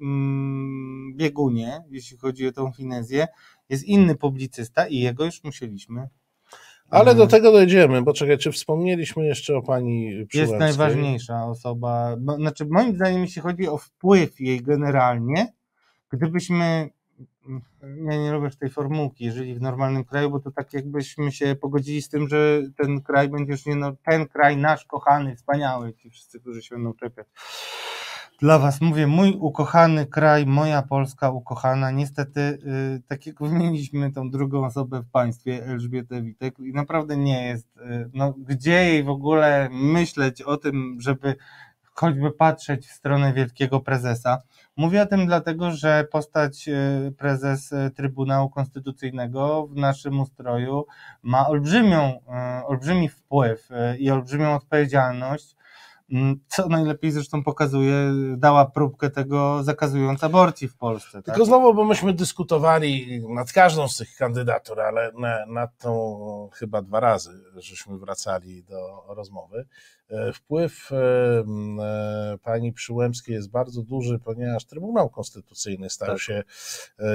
mm, biegunie, jeśli chodzi o tą finezję, jest inny publicysta i jego już musieliśmy. Ale do mm, tego dojdziemy, bo czekaj, czy wspomnieliśmy jeszcze o pani Jest Przyłębskiej? najważniejsza osoba. Bo, znaczy, moim zdaniem, jeśli chodzi o wpływ jej generalnie, gdybyśmy. Ja nie lubię tej formułki, żyli w normalnym kraju, bo to tak jakbyśmy się pogodzili z tym, że ten kraj będzie już nie no, ten kraj nasz kochany, wspaniały, ci wszyscy, którzy się będą czepiać. Dla Was mówię, mój ukochany kraj, moja Polska ukochana. Niestety, y, tak jak wymieniliśmy tą drugą osobę w państwie, Elżbietę Witek, i naprawdę nie jest. Y, no, gdzie jej w ogóle myśleć o tym, żeby choćby patrzeć w stronę wielkiego prezesa. Mówię o tym dlatego, że postać y, prezes y, Trybunału Konstytucyjnego w naszym ustroju ma olbrzymią, y, olbrzymi wpływ i olbrzymią odpowiedzialność co najlepiej zresztą pokazuje, dała próbkę tego zakazując aborcji w Polsce. Tak? Tylko znowu, bo myśmy dyskutowali nad każdą z tych kandydatur, ale na, nad tą chyba dwa razy, żeśmy wracali do rozmowy. E, Wpływ e, e, pani Przyłębskiej jest bardzo duży, ponieważ Trybunał Konstytucyjny stał Tak. się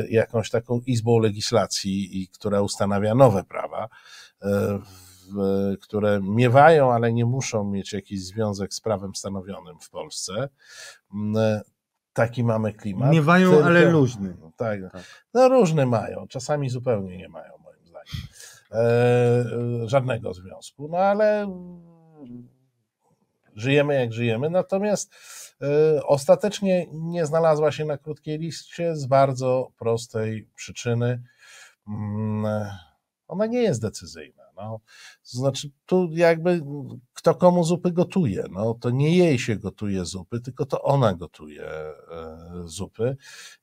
jakąś taką izbą legislacji, i która ustanawia nowe prawa. E, które miewają, ale nie muszą mieć jakiś związek z prawem stanowionym w Polsce. M, e, Taki mamy klimat. Miewają, Tylko- ale luźny. Tak. Tak. No różne mają, czasami zupełnie nie mają, moim zdaniem. żadnego związku. No ale żyjemy jak żyjemy. Natomiast ostatecznie nie znalazła się na krótkiej liście z bardzo prostej przyczyny. Mm, ona nie jest decyzyjna. No, znaczy, tu jakby kto komu zupy gotuje. No, to nie jej się gotuje zupy, tylko to ona gotuje e, zupy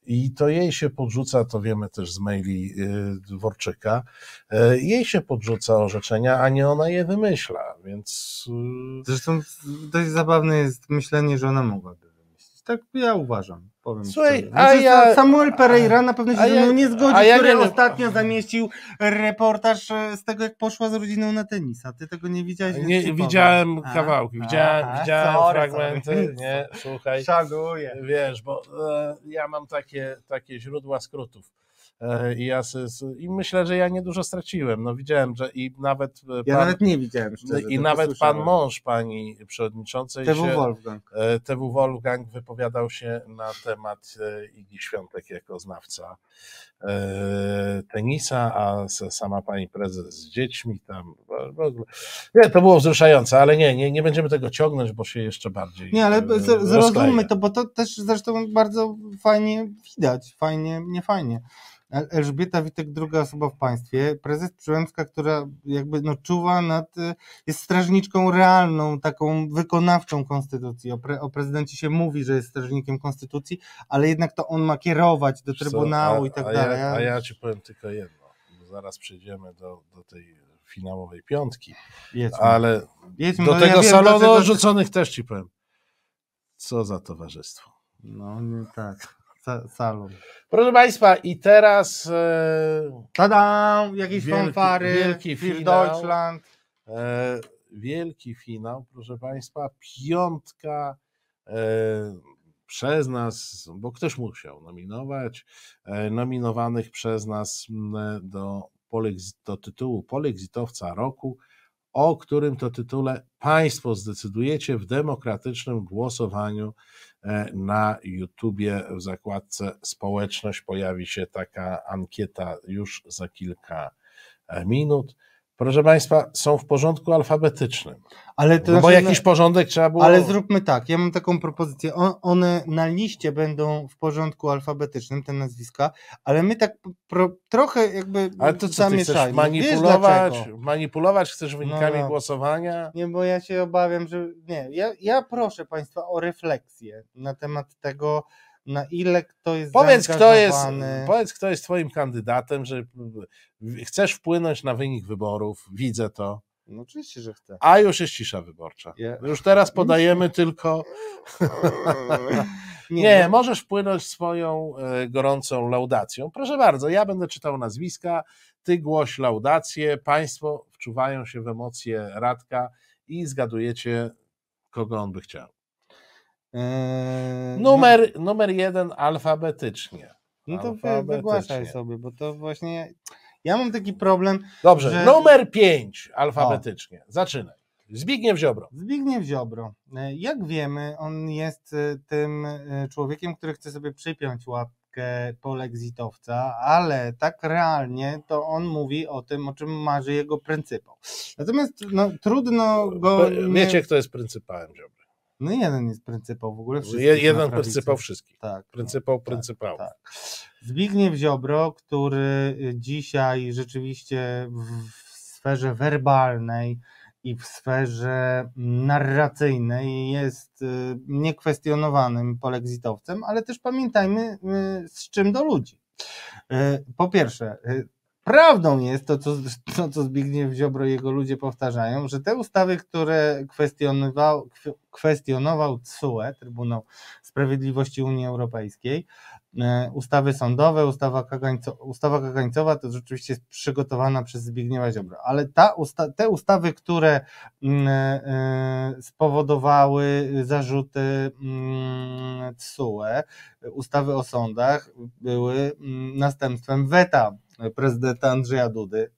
i to jej się podrzuca, to wiemy też z maili e, Dworczyka, e, jej się podrzuca orzeczenia, a nie ona je wymyśla, więc... Zresztą dość zabawne jest myślenie, że ona mogłaby wymyślić. Tak ja uważam. Powiem Słuchaj, a znaczy, ja, Samuel Pereira na pewno się ja, nie zgodzi, ja który nie... ostatnio zamieścił reportaż e, z tego, jak poszła z rodziną na tenisa. Ty tego nie widziałeś? Nie, widziałem a, kawałki, widziałem, a, widziałem sorry, fragmenty. Sorry. Nie, słuchaj. Szaguję. Wiesz, bo e, ja mam takie, takie źródła skrótów. E, I, ja I myślę, że ja niedużo straciłem. No widziałem, że i nawet. Pan, ja nawet nie widziałem. Szczerze, I nawet pan mąż pani przewodniczącej. TW się, Wolfgang. E, TW Wolfgang wypowiadał się na temat e, Igi Świątek jako znawca tenisa, a sama pani prezes z dziećmi tam. Nie, to było wzruszające, ale nie, nie, nie będziemy tego ciągnąć, bo się jeszcze bardziej. Nie, ale zrozummy to, bo to też zresztą bardzo fajnie widać. Fajnie, nie fajnie. Elżbieta Witek, druga osoba w państwie, prezes Przyłębska, która jakby no czuwa nad, jest strażniczką realną, taką wykonawczą konstytucji. O, pre, o prezydencie się mówi, że jest strażnikiem konstytucji, ale jednak to on ma kierować do Trybunału a, i tak a dalej. Ja, a ja ci powiem tylko jedno, zaraz przejdziemy do, do tej finałowej piątki, Jedźmy. ale Jedźmy, do no tego ja salonu odrzuconych też ci powiem. Co za towarzystwo. No nie tak salon. Proszę Państwa, i teraz. E, Tada! Jakieś wielki, fanfary. Wielki finał. Deutschland. E, wielki finał, proszę Państwa. Piątka e, przez nas, bo ktoś musiał nominować, e, nominowanych przez nas do, do tytułu Polexitowca Roku, o którym to tytule Państwo zdecydujecie w demokratycznym głosowaniu E, na YouTubie w zakładce społeczność pojawi się taka ankieta już za kilka e, minut. Proszę Państwa, są w porządku alfabetycznym. Ale to no bo znaczy, jakiś porządek trzeba było. Ale zróbmy tak, ja mam taką propozycję. one na liście będą w porządku alfabetycznym, te nazwiska, ale my tak pro, trochę jakby. Ale to co ty chcesz manipulować? Manipulować chcesz wynikami no, no. głosowania? Nie, bo ja się obawiam, że. Nie, ja, ja proszę Państwa o refleksję na temat tego na ile kto jest powiedz kto jest, powiedz, kto jest twoim kandydatem, że chcesz wpłynąć na wynik wyborów, widzę to. No oczywiście, że chcę. A już jest cisza wyborcza. Już teraz podajemy tylko... Nie, Nie no. możesz wpłynąć swoją e, gorącą laudacją. Proszę bardzo, ja będę czytał nazwiska, ty głoś laudację, państwo wczuwają się w emocje Radka i zgadujecie, kogo on by chciał. Eee, numer, no, numer jeden alfabetycznie. No to alfabetycznie. wygłaszaj sobie, bo to właśnie. Ja mam taki problem. Dobrze, że... numer pięć alfabetycznie. O. Zaczynaj. Zbigniew Ziobro. Zbigniew Ziobro. E, jak wiemy, on jest e, tym e, człowiekiem, który chce sobie przypiąć łapkę polexitowca, ale tak realnie to on mówi o tym, o czym marzy jego pryncypał. Natomiast no, trudno go. Wiecie, nie... kto jest pryncypałem Ziobro? No jeden jest pryncypał w ogóle. Jeden pryncypał wszystkich. Tak. Pryncypał pryncypał. Tak, tak. Zbigniew Ziobro, który y, dzisiaj rzeczywiście w sferze werbalnej i w sferze narracyjnej jest y, niekwestionowanym polexitowcem, ale też pamiętajmy y, z czym do ludzi. Po pierwsze, Prawdą jest to, co, to, co Zbigniew Ziobro i jego ludzie powtarzają, że te ustawy, które kwestionował, kwestionował TSUE, Trybunał Sprawiedliwości Unii Europejskiej, e, ustawy sądowe, ustawa, kagańco, ustawa kagańcowa to rzeczywiście jest przygotowana przez Zbigniewa Ziobro, ale ta usta, te ustawy, które mm, e, spowodowały zarzuty mm, TSUE, ustawy o sądach, były mm, następstwem weta prezydenta Andrzeja Dudy.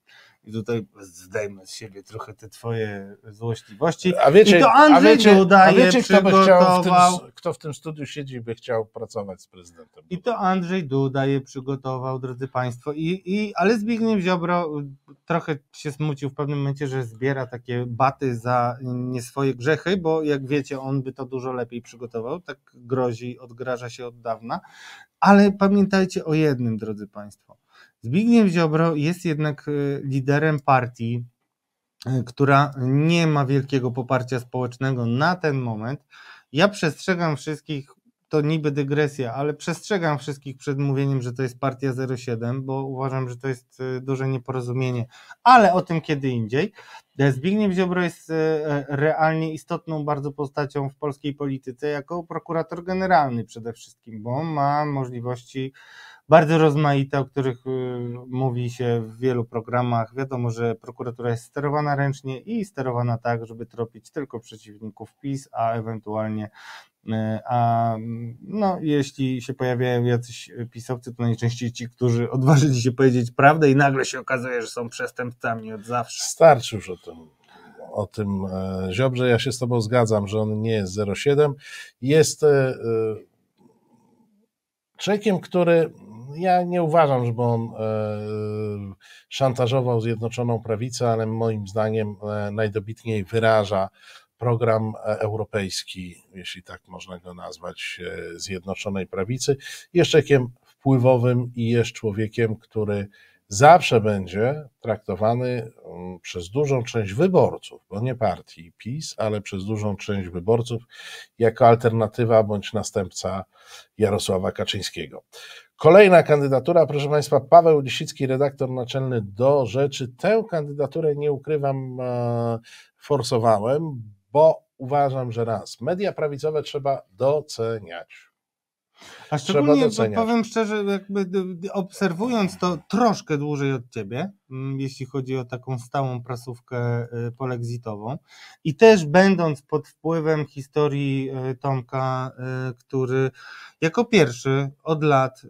I tutaj zdejmę z siebie trochę te twoje złośliwości. A wiecie, I to Andrzej a wiecie, Duda a wiecie kto, by chciał w tym, kto w tym studiu siedzi i by chciał pracować z prezydentem? I to Andrzej Duda je przygotował, drodzy Państwo. I, i, ale Zbigniew Ziobro trochę się smucił w pewnym momencie, że zbiera takie baty za nie swoje grzechy, bo jak wiecie, on by to dużo lepiej przygotował, tak grozi, odgraża się od dawna. Ale pamiętajcie o jednym, drodzy Państwo. Zbigniew Ziobro jest jednak y, liderem partii, y, która nie ma wielkiego poparcia społecznego na ten moment. Ja przestrzegam wszystkich to niby dygresja, ale przestrzegam wszystkich przed mówieniem, że to jest partia 07, bo uważam, że to jest e, duże nieporozumienie, ale o tym kiedy indziej. E, Zbigniew Ziobro jest e, realnie istotną bardzo postacią w polskiej polityce jako prokurator generalny przede wszystkim, bo ma możliwości bardzo rozmaite, o których mówi się w wielu programach. Wiadomo, że prokuratura jest sterowana ręcznie i sterowana tak, żeby tropić tylko przeciwników PiS, a ewentualnie E, a no, jeśli się pojawiają jacyś pisowcy, to najczęściej ci, którzy odważyli się powiedzieć prawdę i nagle się okazuje, że są przestępcami od zawsze. Starczy już o tym, o tym e, Ziobrze. Ja się z tobą zgadzam, że on nie jest 07. Jest e, człowiekiem, który ja nie uważam, żeby on szantażował Zjednoczoną Prawicę, ale moim zdaniem najdobitniej wyraża program e, europejski, jeśli tak można go nazwać, e, Zjednoczonej Prawicy. Jest człowiekiem wpływowym i jest człowiekiem, który zawsze będzie traktowany mm, przez dużą część wyborców, bo nie partii PiS, ale przez dużą część wyborców jako alternatywa bądź następca Jarosława Kaczyńskiego. Kolejna kandydatura, proszę Państwa, Paweł Lisicki, redaktor naczelny do rzeczy. Tę kandydaturę nie ukrywam, e, forsowałem, bo uważam, że raz, media prawicowe trzeba doceniać. A szczególnie powiem szczerze, jakby obserwując to troszkę dłużej od ciebie, jeśli chodzi o taką stałą prasówkę y, polexitową i też będąc pod wpływem historii y, Tomka, y, który jako pierwszy od lat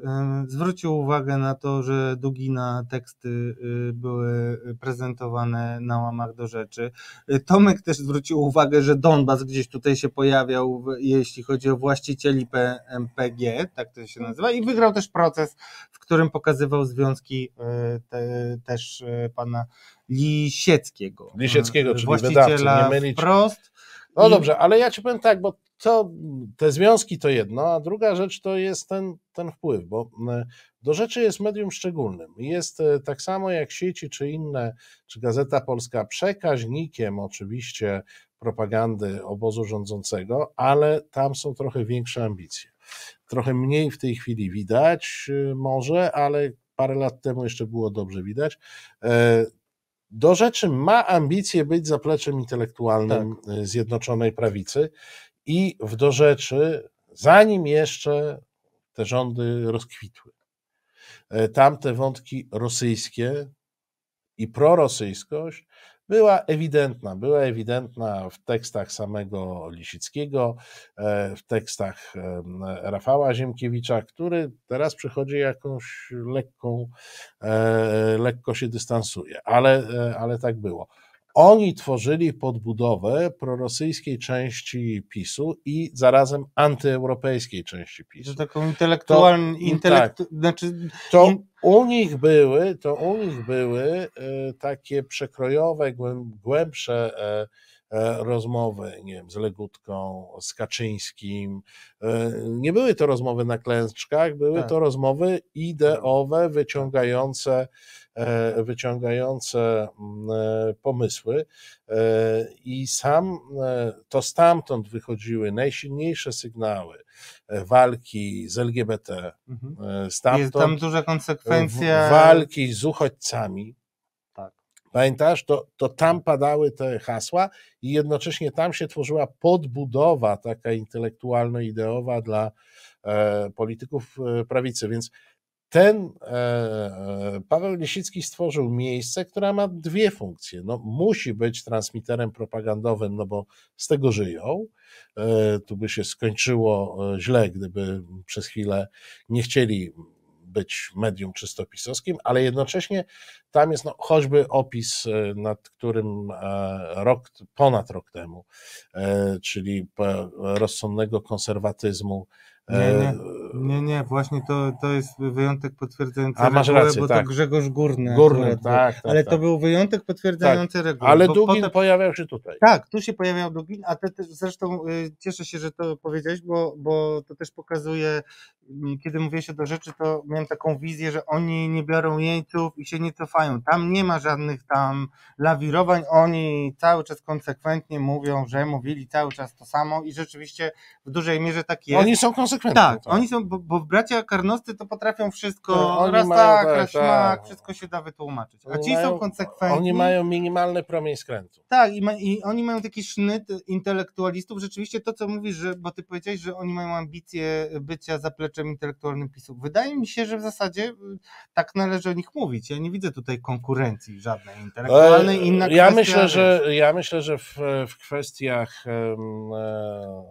zwrócił uwagę na to, że Dugina teksty były prezentowane na łamach do rzeczy. Tomek też zwrócił uwagę, że Donbas gdzieś tutaj się pojawiał, jeśli chodzi o właścicieli PMPG, tak to się nazywa, i wygrał też proces, w którym pokazywał związki te, też e, pana Lisieckiego. Lisieckiego, czyli wydawcy, nie mylić. Wprost. No I... dobrze, ale ja ci powiem tak, bo to, te związki to jedno, a druga rzecz to jest ten, ten wpływ, bo e, do rzeczy jest medium szczególnym. Jest tak samo jak sieci czy inne, czy Gazeta Polska, przekaźnikiem oczywiście propagandy obozu rządzącego, ale tam są trochę większe ambicje. Trochę mniej w tej chwili widać może, ale parę lat temu jeszcze było dobrze widać. E, do rzeczy ma ambicje być zapleczem intelektualnym tak. Y, Zjednoczonej Prawicy i w do rzeczy, zanim jeszcze te rządy rozkwitły, e, tamte wątki rosyjskie i prorosyjskość była ewidentna. Była ewidentna w tekstach samego Lisickiego, e, w tekstach Rafała Ziemkiewicza, który teraz przychodzi jakąś lekką, e, lekko się dystansuje, ale, e, ale tak było. Oni tworzyli podbudowę prorosyjskiej części PiSu i zarazem antyeuropejskiej części PiSu. To taką intelektualną, intelekt, tak, znaczy... To u nich były, to u nich były e, takie przekrojowe, głębsze e, e, rozmowy, nie wiem, z Legutką, z Kaczyńskim. Nie były to rozmowy na klęczkach, były tak. to rozmowy ideowe, wyciągające wyciągające mm, e, pomysły e, i sam to stamtąd wychodziły najsilniejsze sygnały walki z LGBT, mhm. stamtąd Jest tam duża konsekwencja walki z uchodźcami. Tak. Pamiętasz, to, to tam padały te hasła i jednocześnie tam się tworzyła podbudowa taka intelektualno-ideowa dla polityków prawicy, więc ten e, e, Paweł Lisicki stworzył miejsce, które ma dwie funkcje. No, musi być transmiterem propagandowym, no bo z tego żyją. E, tu by się skończyło źle, gdyby przez chwilę nie chcieli być medium czystopisowskim, ale jednocześnie tam jest no, choćby opis, nad którym rok, ponad rok temu, czyli rozsądnego konserwatyzmu nie, nie. Nie, nie, właśnie to, to jest wyjątek potwierdzający A, masz regułę, rację, bo tak. to Grzegorz Górny. Górny, tak, tak, Ale tak. to był wyjątek potwierdzający regułę. Ale Dugin potem- pojawiał się tutaj. Tak, tu się pojawiał Dugin, a te, te, zresztą y, cieszę się, że to powiedziałeś, bo, bo to też pokazuje, mm, kiedy mówię się do rzeczy, to miałem taką wizję, że oni nie biorą jeńców i się nie cofają. Tam nie ma żadnych tam lawirowań, oni cały czas konsekwentnie mówią, że mówili cały czas to samo i rzeczywiście w dużej mierze tak jest. Oni są konsekwentni. tak, oni są, bo, bo bracia karnoscy to potrafią wszystko, No, raz mają, tak, tak, raz tak. śmak, wszystko się da wytłumaczyć. A Oni ci mają- są konsekwentni. Oni mają minimalny promień skrętu. Tak, i, ma, i oni mają taki sznyt intelektualistów. Rzeczywiście to, co mówisz, że, bo ty powiedziałeś, że oni mają ambicje bycia zapleczem intelektualnym PiSu. Wydaje mi się, że w zasadzie y, tak należy o nich mówić. Ja nie widzę tutaj konkurencji żadnej intelektualnej. E, Inna ja, kwestia, myślę, że, ja myślę, że w, w kwestiach, em, e,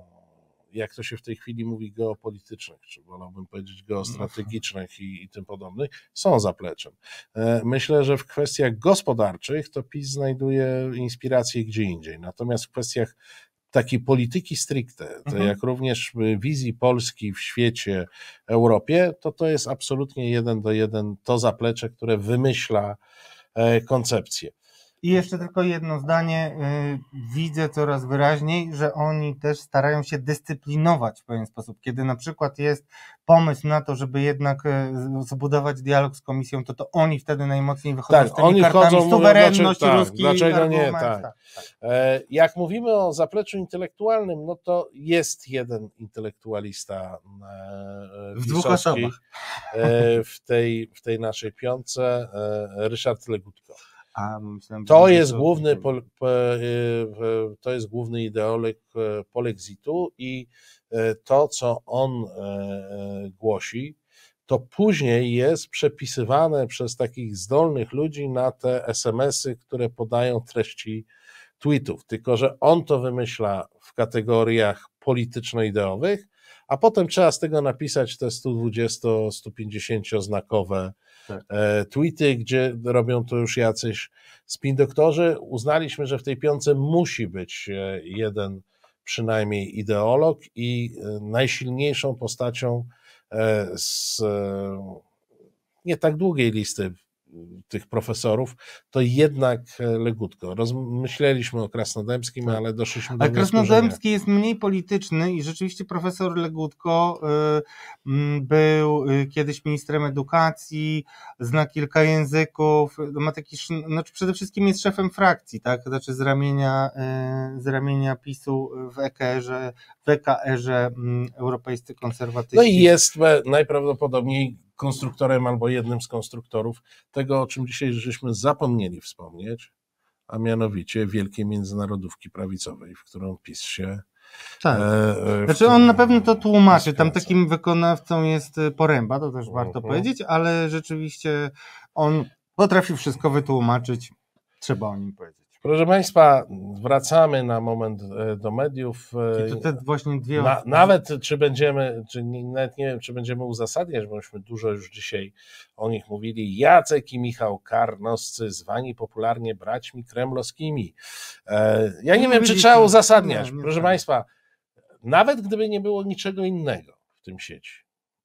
jak to się w tej chwili mówi, geopolitycznych, czy wolałbym powiedzieć geostrategicznych i, i tym podobnych, są zapleczem. E, Myślę, że w kwestiach gospodarczych to PiS znajduje inspirację gdzie indziej. Natomiast w kwestiach takiej polityki stricte, to Mhm. jak również wizji Polski w świecie, Europie, to to jest absolutnie jeden do jeden to zaplecze, które wymyśla e, koncepcję. I jeszcze tylko jedno zdanie. y, Widzę coraz wyraźniej, że oni też starają się dyscyplinować w pewien sposób. Kiedy na przykład jest pomysł na to, żeby jednak y, zbudować dialog z komisją, to to oni wtedy najmocniej wychodzą Tak, z tymi oni kartami. wchodzą, mówią, Suwerenność, dlaczego- tak, ruski dlaczego nie, argument, tak. tak. E, Jak mówimy o zapleczu intelektualnym, no to jest jeden intelektualista e, W dwóch osobach. e, w tej, w tej naszej piątce, Ryszard Legutko. A, myślałem, To jest główny, pol- pe- e, to jest główny ideolog e, polexitu i e, to, co on e, e, głosi, to później jest przepisywane przez takich zdolnych ludzi na te SMS-y, które podają treści tweetów. Tylko, że on to wymyśla w kategoriach polityczno-ideowych, a potem trzeba z tego napisać te 120-150 znakowe Tak. e, tweety, gdzie robią to już jacyś spin doktorzy. Uznaliśmy, że w tej piątce musi być e, jeden przynajmniej ideolog i e, najsilniejszą postacią z nie tak długiej listy tych profesorów, to jednak e, Legutko. Rozmyśleliśmy o Krasnodębskim, Tak. ale doszliśmy do nie. Krasnodębski jest mniej polityczny i rzeczywiście profesor Legutko mm, był y, kiedyś ministrem edukacji, zna kilka języków, ma taki, znaczy przede wszystkim jest szefem frakcji, tak, znaczy z ramienia, z ramienia PiSu w EKR-ze, w EKR-ze mm, europejscy konserwatyści. No i jest e, najprawdopodobniej konstruktorem albo jednym z konstruktorów tego, o czym dzisiaj żeśmy zapomnieli wspomnieć, a mianowicie wielkiej międzynarodówki prawicowej, w którą PiS się. tak. e, e, Znaczy on na pewno to tłumaczy, tam takim wykonawcą jest y, Poręba, to też warto Mhm. powiedzieć, ale rzeczywiście on potrafi wszystko wytłumaczyć, trzeba o nim powiedzieć. Proszę Państwa, wracamy na moment e, do mediów. e, to te właśnie dwie Na, nawet czy będziemy, czy nie, nawet nie wiem, czy będziemy uzasadniać, bo myśmy dużo już dzisiaj o nich mówili. Jacek i Michał Karnoscy, zwani popularnie braćmi kremlowskimi. E, ja nie Nie wiem, czy trzeba uzasadniać. Nie, Proszę. Państwa, nawet gdyby nie było niczego innego w tym sieci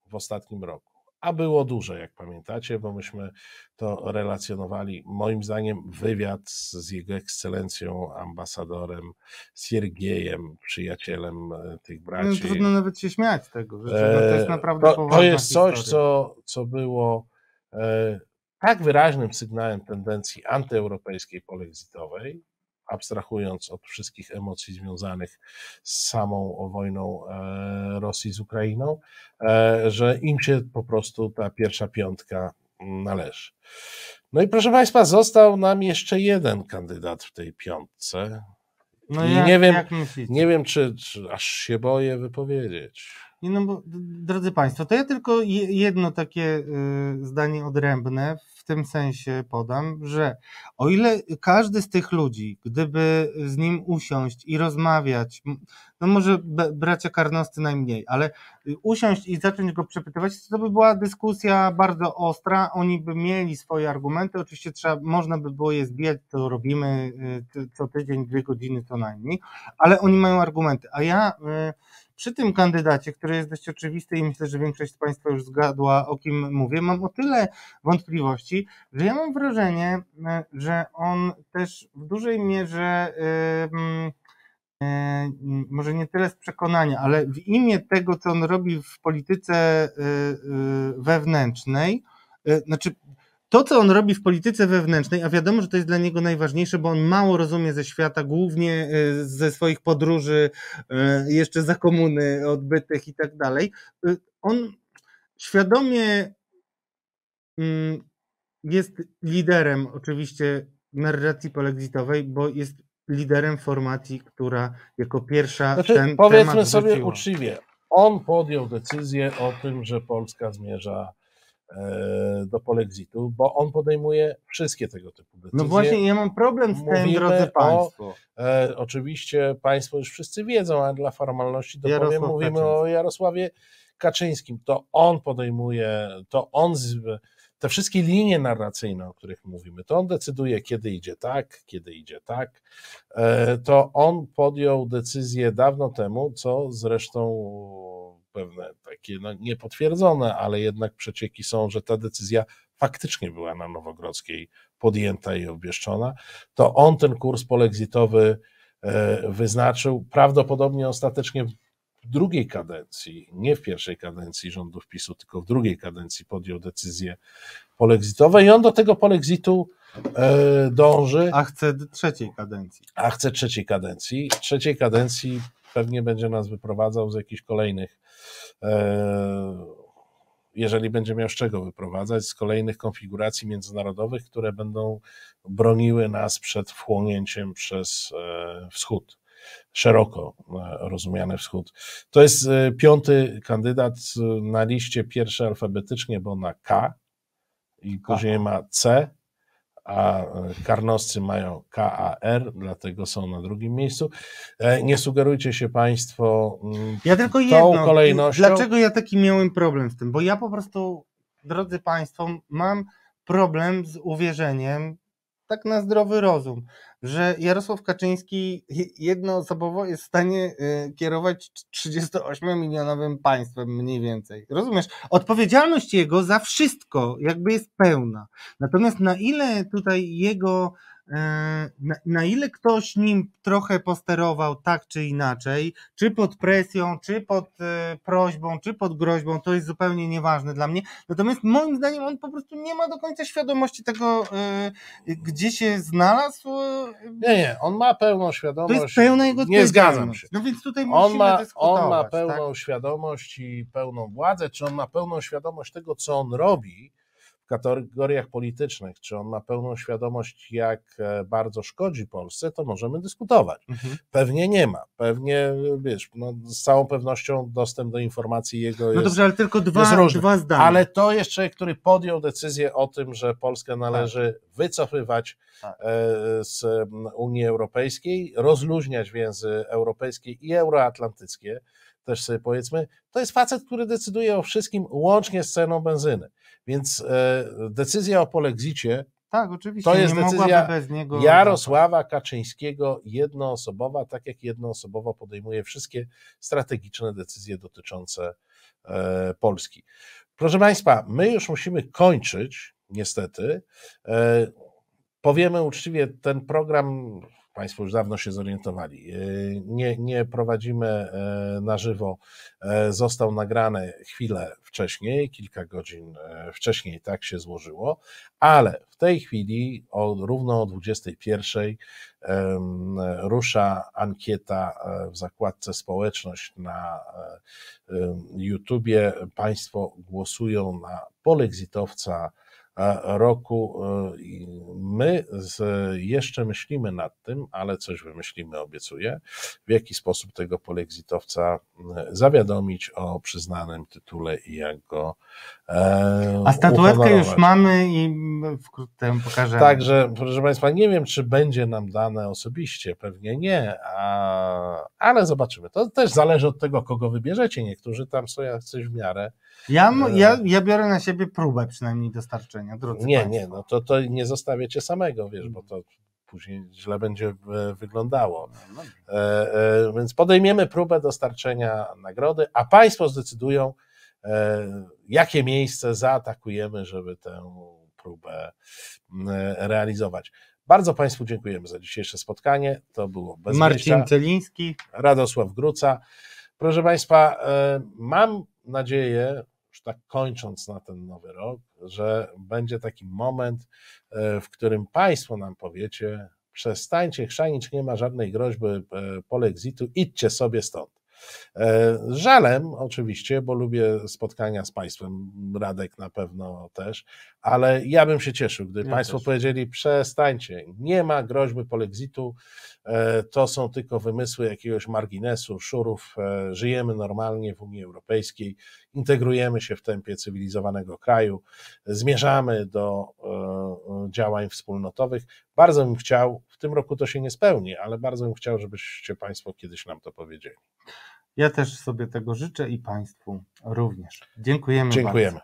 w ostatnim roku, a było dużo, jak pamiętacie, bo myśmy to relacjonowali. Moim zdaniem wywiad z jego ekscelencją, ambasadorem Siergiejem, przyjacielem e, tych no, braci. trudno nawet się śmiać z tego, że no, to jest E, naprawdę to, to jest coś, historia. co, co było e, tak wyraźnym sygnałem tendencji antyeuropejskiej polexitowej, abstrahując od wszystkich emocji związanych z samą wojną e, Rosji z Ukrainą, e, że im się po prostu ta pierwsza piątka należy. No i proszę Państwa, został nam jeszcze jeden kandydat w tej piątce. No I jak, nie wiem-? Nie wiem, czy, czy aż się boję wypowiedzieć. Nie, no bo, drodzy Państwo, to ja tylko je- jedno takie y, zdanie odrębne w tym sensie podam, że o ile każdy z tych ludzi, gdyby z nim usiąść i rozmawiać, no może bracia karnosty najmniej, ale y, usiąść i zacząć go przepytywać, to by była dyskusja bardzo ostra, oni by mieli swoje argumenty, oczywiście trzeba, można by było je zbijać, to robimy y, co tydzień, dwie godziny co najmniej, ale oni mają argumenty, a ja przy tym kandydacie, który jest dość oczywisty i myślę, że większość z Państwa już zgadła, o kim mówię, mam o tyle wątpliwości, że ja mam wrażenie, e, że on też w dużej mierze. E, może nie tyle z przekonania, ale w imię tego, co on robi w polityce e, wewnętrznej, znaczy to, co on robi w polityce wewnętrznej, a wiadomo, że to jest dla niego najważniejsze, bo on mało rozumie ze świata, głównie ze swoich podróży, jeszcze za komuny odbytych i tak dalej. On świadomie mm, jest liderem oczywiście narracji polexitowej, bo jest liderem formacji, która jako pierwsza znaczy, ten Powiedzmy sobie uczciwie, on podjął decyzję o tym, że Polska zmierza e, do polexitu, bo on podejmuje wszystkie tego typu decyzje. No właśnie, ja mam problem z tym, Mówimy drodzy Państwo. E, oczywiście Państwo już wszyscy wiedzą, ale dla formalności to powiem, mówimy Kaczyński. o Jarosławie Kaczyńskim. To on podejmuje, to on z, te wszystkie linie narracyjne, o których mówimy, to on decyduje, kiedy idzie tak, kiedy idzie tak. E, to on podjął decyzję dawno temu, co zresztą pewne takie no, niepotwierdzone, ale jednak przecieki są, że ta decyzja faktycznie była na Nowogrodzkiej podjęta i obwieszczona, to on ten kurs polexitowy e, wyznaczył. Prawdopodobnie ostatecznie w drugiej kadencji, nie w pierwszej kadencji rządów PiSu, tylko w drugiej kadencji podjął decyzję polexitowe i on do tego polexitu e, dąży. A chce trzeciej kadencji. A chce trzeciej kadencji. Trzeciej kadencji pewnie będzie nas wyprowadzał z jakichś kolejnych, jeżeli będzie miał z czego wyprowadzać, z kolejnych konfiguracji międzynarodowych, które będą broniły nas przed wchłonięciem przez e, wschód szeroko rozumiany wschód. To jest piąty kandydat na liście pierwszy alfabetycznie, bo na K, i później ma C, a karnoscy mają KAR, dlatego są na drugim miejscu. E, nie sugerujcie się Państwo mm, ja tylko tą jedno, kolejnością. Dlaczego ja taki miałem problem z tym? Bo ja po prostu, drodzy Państwo, mam problem z uwierzeniem, tak na zdrowy rozum, że Jarosław Kaczyński jednoosobowo jest w stanie y, kierować 38-milionowym państwem mniej więcej. Rozumiesz? Odpowiedzialność jego za wszystko jakby jest pełna. Natomiast na ile tutaj jego na, na, ile ktoś nim trochę posterował tak czy inaczej, czy pod presją, czy pod e, prośbą, czy pod groźbą, to jest zupełnie nieważne dla mnie. Natomiast moim zdaniem on po prostu nie ma do końca świadomości tego, e, gdzie się znalazł. Nie, nie, on ma pełną świadomość. To jest pełna jego Nie zgadzam się. No więc tutaj on ma, dyskutować. on ma pełną tak? świadomość i pełną władzę, czy on ma pełną świadomość tego, co on robi, w kategoriach politycznych, czy on ma pełną świadomość, jak e, bardzo szkodzi Polsce, to możemy dyskutować. Mhm. Pewnie nie ma. Pewnie, wiesz, no, z całą pewnością dostęp do informacji jego jest. No dobrze, ale tylko dwa, dwa zdania. Ale to jest człowiek, który podjął decyzję o tym, że Polskę należy tak. wycofywać tak. E, z Unii Europejskiej, rozluźniać więzy europejskie i euroatlantyckie też sobie powiedzmy, to jest facet, który decyduje o wszystkim łącznie z ceną benzyny. Więc e, decyzja o polexicie tak, oczywiście. To jest decyzja Jarosława Kaczyńskiego jednoosobowa, tak jak jednoosobowo podejmuje wszystkie strategiczne decyzje dotyczące e, Polski. Proszę Państwa, my już musimy kończyć, niestety. E, powiemy uczciwie, ten program Państwo już dawno się zorientowali. E, nie, nie prowadzimy e, na żywo. E, został nagrany chwilę wcześniej, kilka godzin wcześniej, tak się złożyło, ale w tej chwili o, równo o 21 rusza ankieta w zakładce społeczność na YouTubie. Państwo głosują na polexitowca roku. E, my jeszcze myślimy nad tym, ale coś wymyślimy, obiecuję, w jaki sposób tego polexitowca zawiadomić o przyznanym tytule i jak go e, A statuetkę już mamy i wkrótce pokażemy. Także, proszę Państwa, nie wiem, czy będzie nam dane osobiście, pewnie nie, a, ale zobaczymy. To też zależy od tego, kogo wybierzecie. Niektórzy tam są coś w miarę ja, ja, ja biorę na siebie próbę przynajmniej dostarczenia, drodzy Nie, Państwo. nie, no to, to nie zostawię cię samego, wiesz, bo to później źle będzie wyglądało. No, no. Więc podejmiemy próbę dostarczenia nagrody, a Państwo zdecydują, jakie miejsce zaatakujemy, żeby tę próbę realizować. Bardzo Państwu dziękujemy za dzisiejsze spotkanie. To było bez Marcin Celiński, Radosław Gruca. Proszę Państwa, e, mam nadzieję, już tak kończąc na ten nowy rok, że będzie taki moment, e, w którym Państwo nam powiecie, przestańcie chrzanić, nie ma żadnej groźby e, polexitu, idźcie sobie stąd. E, żalem oczywiście, bo lubię spotkania z Państwem, Radek na pewno też, ale ja bym się cieszył, gdyby ja Państwo też. powiedzieli przestańcie, nie ma groźby polexitu, to są tylko wymysły jakiegoś marginesu, szurów, e, żyjemy normalnie w Unii Europejskiej, integrujemy się w tempie cywilizowanego kraju, zmierzamy do działań wspólnotowych. Bardzo bym chciał, w tym roku to się nie spełni, ale bardzo bym chciał, żebyście Państwo kiedyś nam to powiedzieli. Ja też sobie tego życzę i Państwu również. Dziękujemy. Dziękujemy. Bardzo.